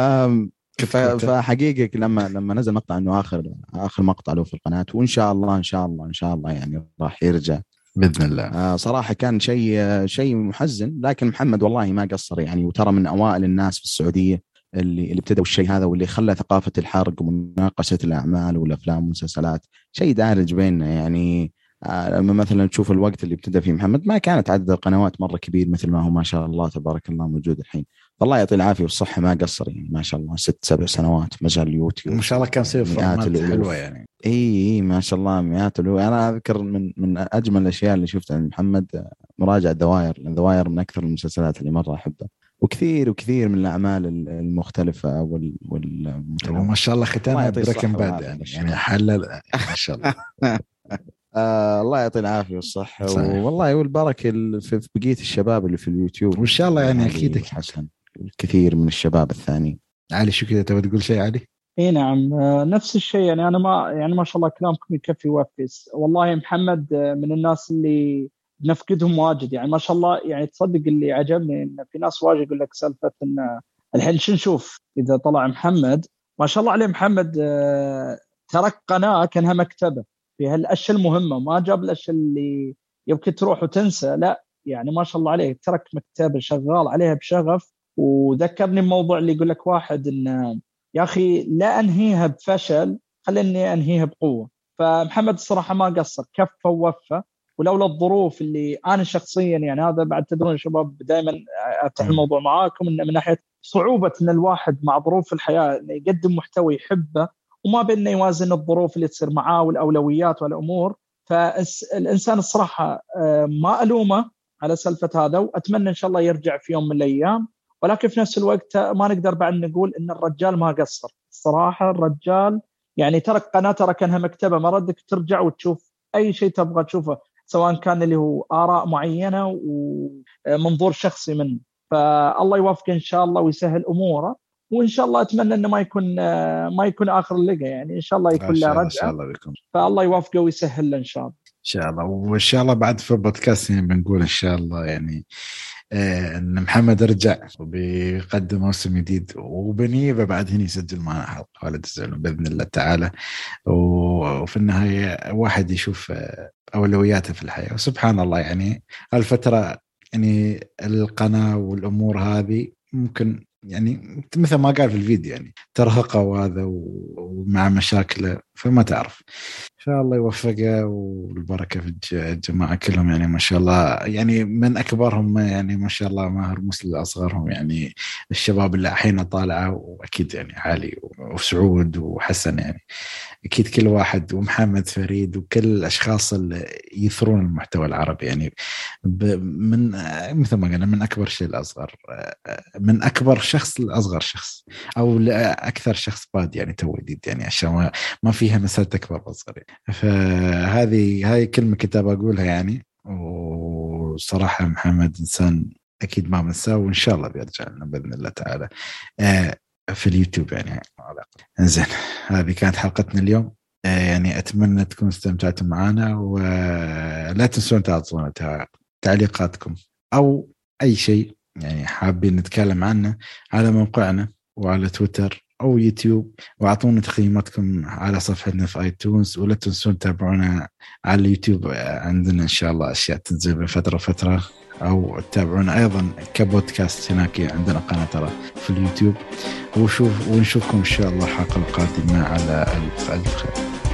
فحقيقة لما لما نزل مقطع إنه اخر آخر مقطع له في القناة وإن شاء الله إن شاء الله إن شاء الله يعني راح يرجع. بإذن الله. آه صراحة كان شيء شيء محزن لكن محمد والله ما قصر يعني وترى من أوائل الناس في السعودية اللي اللي ابتدوا الشيء هذا واللي خلى ثقافة الحرق ومناقشة الأعمال والأفلام والمسلسلات. شيء دارج بيننا يعني آه لما مثلا تشوف الوقت اللي ابتدى فيه محمد ما كانت عدد القنوات مرة كبير مثل ما هو ما شاء الله تبارك الله موجود الحين. الله يعطيه العافية والصحة ما قصر يعني ما شاء الله. ست سبع سنوات مجال اليوتيوب ما شاء الله كان يصير format حلوة يعني. إي إي ما شاء الله مئات الألوف. أنا أذكر من من أجمل الأشياء اللي شفتها محمد مراجعة The Wire لأن The Wire من أكثر المسلسلات اللي مرة أحبها. وكثير وكثير من الأعمال المختلفة وال وال وما شاء الله ختامها Breaking Bad يعني. يعني حلل ما شاء الله. آه الله يعطي العافية والصحة. والله والبركة في بقية الشباب اللي في اليوتيوب. وإن شاء الله يعني أكيد. حسن. الكثير من الشباب الثانيين علي شو كذا تبغى تقول شيء علي؟ اي نعم نفس الشيء. يعني أنا ما يعني ما شاء الله كلامكم يكفي يوفي والله محمد من الناس اللي نفقدهم واجد. يعني ما شاء الله يعني تصدق اللي عجبني إن في ناس واجد يقول لك سالفة إن الحين شو نشوف إذا طلع محمد؟ ما شاء الله عليه محمد ترك قناة كأنها مكتبة في هالأشياء المهمة. ما جاب الأشياء اللي يمكن تروح وتنسى لا يعني ما شاء الله عليه. ترك مكتبة شغال عليها بشغف. وذكرني بموضوع اللي يقول لك واحد إن يا أخي لا أنهيها بفشل خليني أنهيها بقوة. فمحمد الصراحة ما قصر كفى ووفى. ولولا الظروف اللي أنا شخصيا يعني هذا بعد تدرون يا شباب دائما أفتح الموضوع معاكم انه من ناحية صعوبة إن الواحد مع ظروف الحياة إنه يقدم محتوى يحبه وما بين يوازن الظروف اللي تصير معاه والأولويات والأمور. فالانسان الصراحة ما ألومه على سالفة هذا وأتمنى إن شاء الله يرجع في يوم من الأيام ولكن في نفس الوقت ما نقدر بعد نقول إن الرجال ما قصر. الصراحة الرجال يعني ترك قناة ترى كانها مكتبة. ما ردك ترجع وتشوف أي شيء تبغى تشوفه سواء كان اللي هو آراء معينة ومنظور شخصي منه. فالله يوفقه إن شاء الله ويسهل أموره وإن شاء الله أتمنى إنه ما يكون ما يكون آخر اللقاء. يعني إن شاء الله يكون له رجعة. إن شاء الله بيكون فالله يوفقه ويسهل له إن شاء الله. إن شاء الله. وإن شاء الله بعد في البودكاست يعني بنقول إن شاء الله يعني إن محمد رجع وبيقدم موسم جديد وبنيبه بعد هنا يسجل معنا حلقة ولا تزعلون بإذن الله تعالى. وفي النهاية واحد يشوف آه، أولوياته في الحياة. وسبحان الله يعني الفترة يعني القناة والأمور هذه ممكن يعني مثل ما قال في الفيديو يعني ترهقه وهذا ومع مشاكله. فما تعرف. شاء الله يوفقه والبركة في الجماعة كلهم يعني ما شاء الله. يعني من أكبرهم يعني ما شاء الله ماهر مسلم أصغرهم يعني الشباب اللي الحين طالعة وأكيد يعني علي وسعود وحسن يعني. أكيد كل واحد ومحمد فريد وكل الأشخاص اللي يثرون المحتوى العربي يعني. من مثل ما قلنا من أكبر شيء لاصغر من أكبر شخص لأصغر شخص أو لأكثر شخص بادي يعني تو جديد يعني عشان ما فيها مساله اكبر واصغر يعني. فهذه هاي كلمة كنت أقولها يعني. وصراحة محمد إنسان أكيد ما بنساه وإن شاء الله بيرجع لنا بإذن الله تعالى. آه، في اليوتيوب يعني. زين هذه كانت حلقتنا اليوم. آه، يعني أتمنى تكونوا استمتعتوا معنا ولا تنسون تعطونا تعليقاتكم أو أي شيء يعني حابين نتكلم عنه على موقعنا وعلى تويتر. أو يوتيوب واعطونا تقييماتكم على صفحتنا في آيتونز ولا تنسون تتابعونا على اليوتيوب عندنا إن شاء الله أشياء تنزل من فتره فترة. أو تتابعونا أيضا كبودكاست هناك عندنا قناة ترى في اليوتيوب. وشوف ونشوفكم إن شاء الله الحلقة القادمة على ألف ألف خير.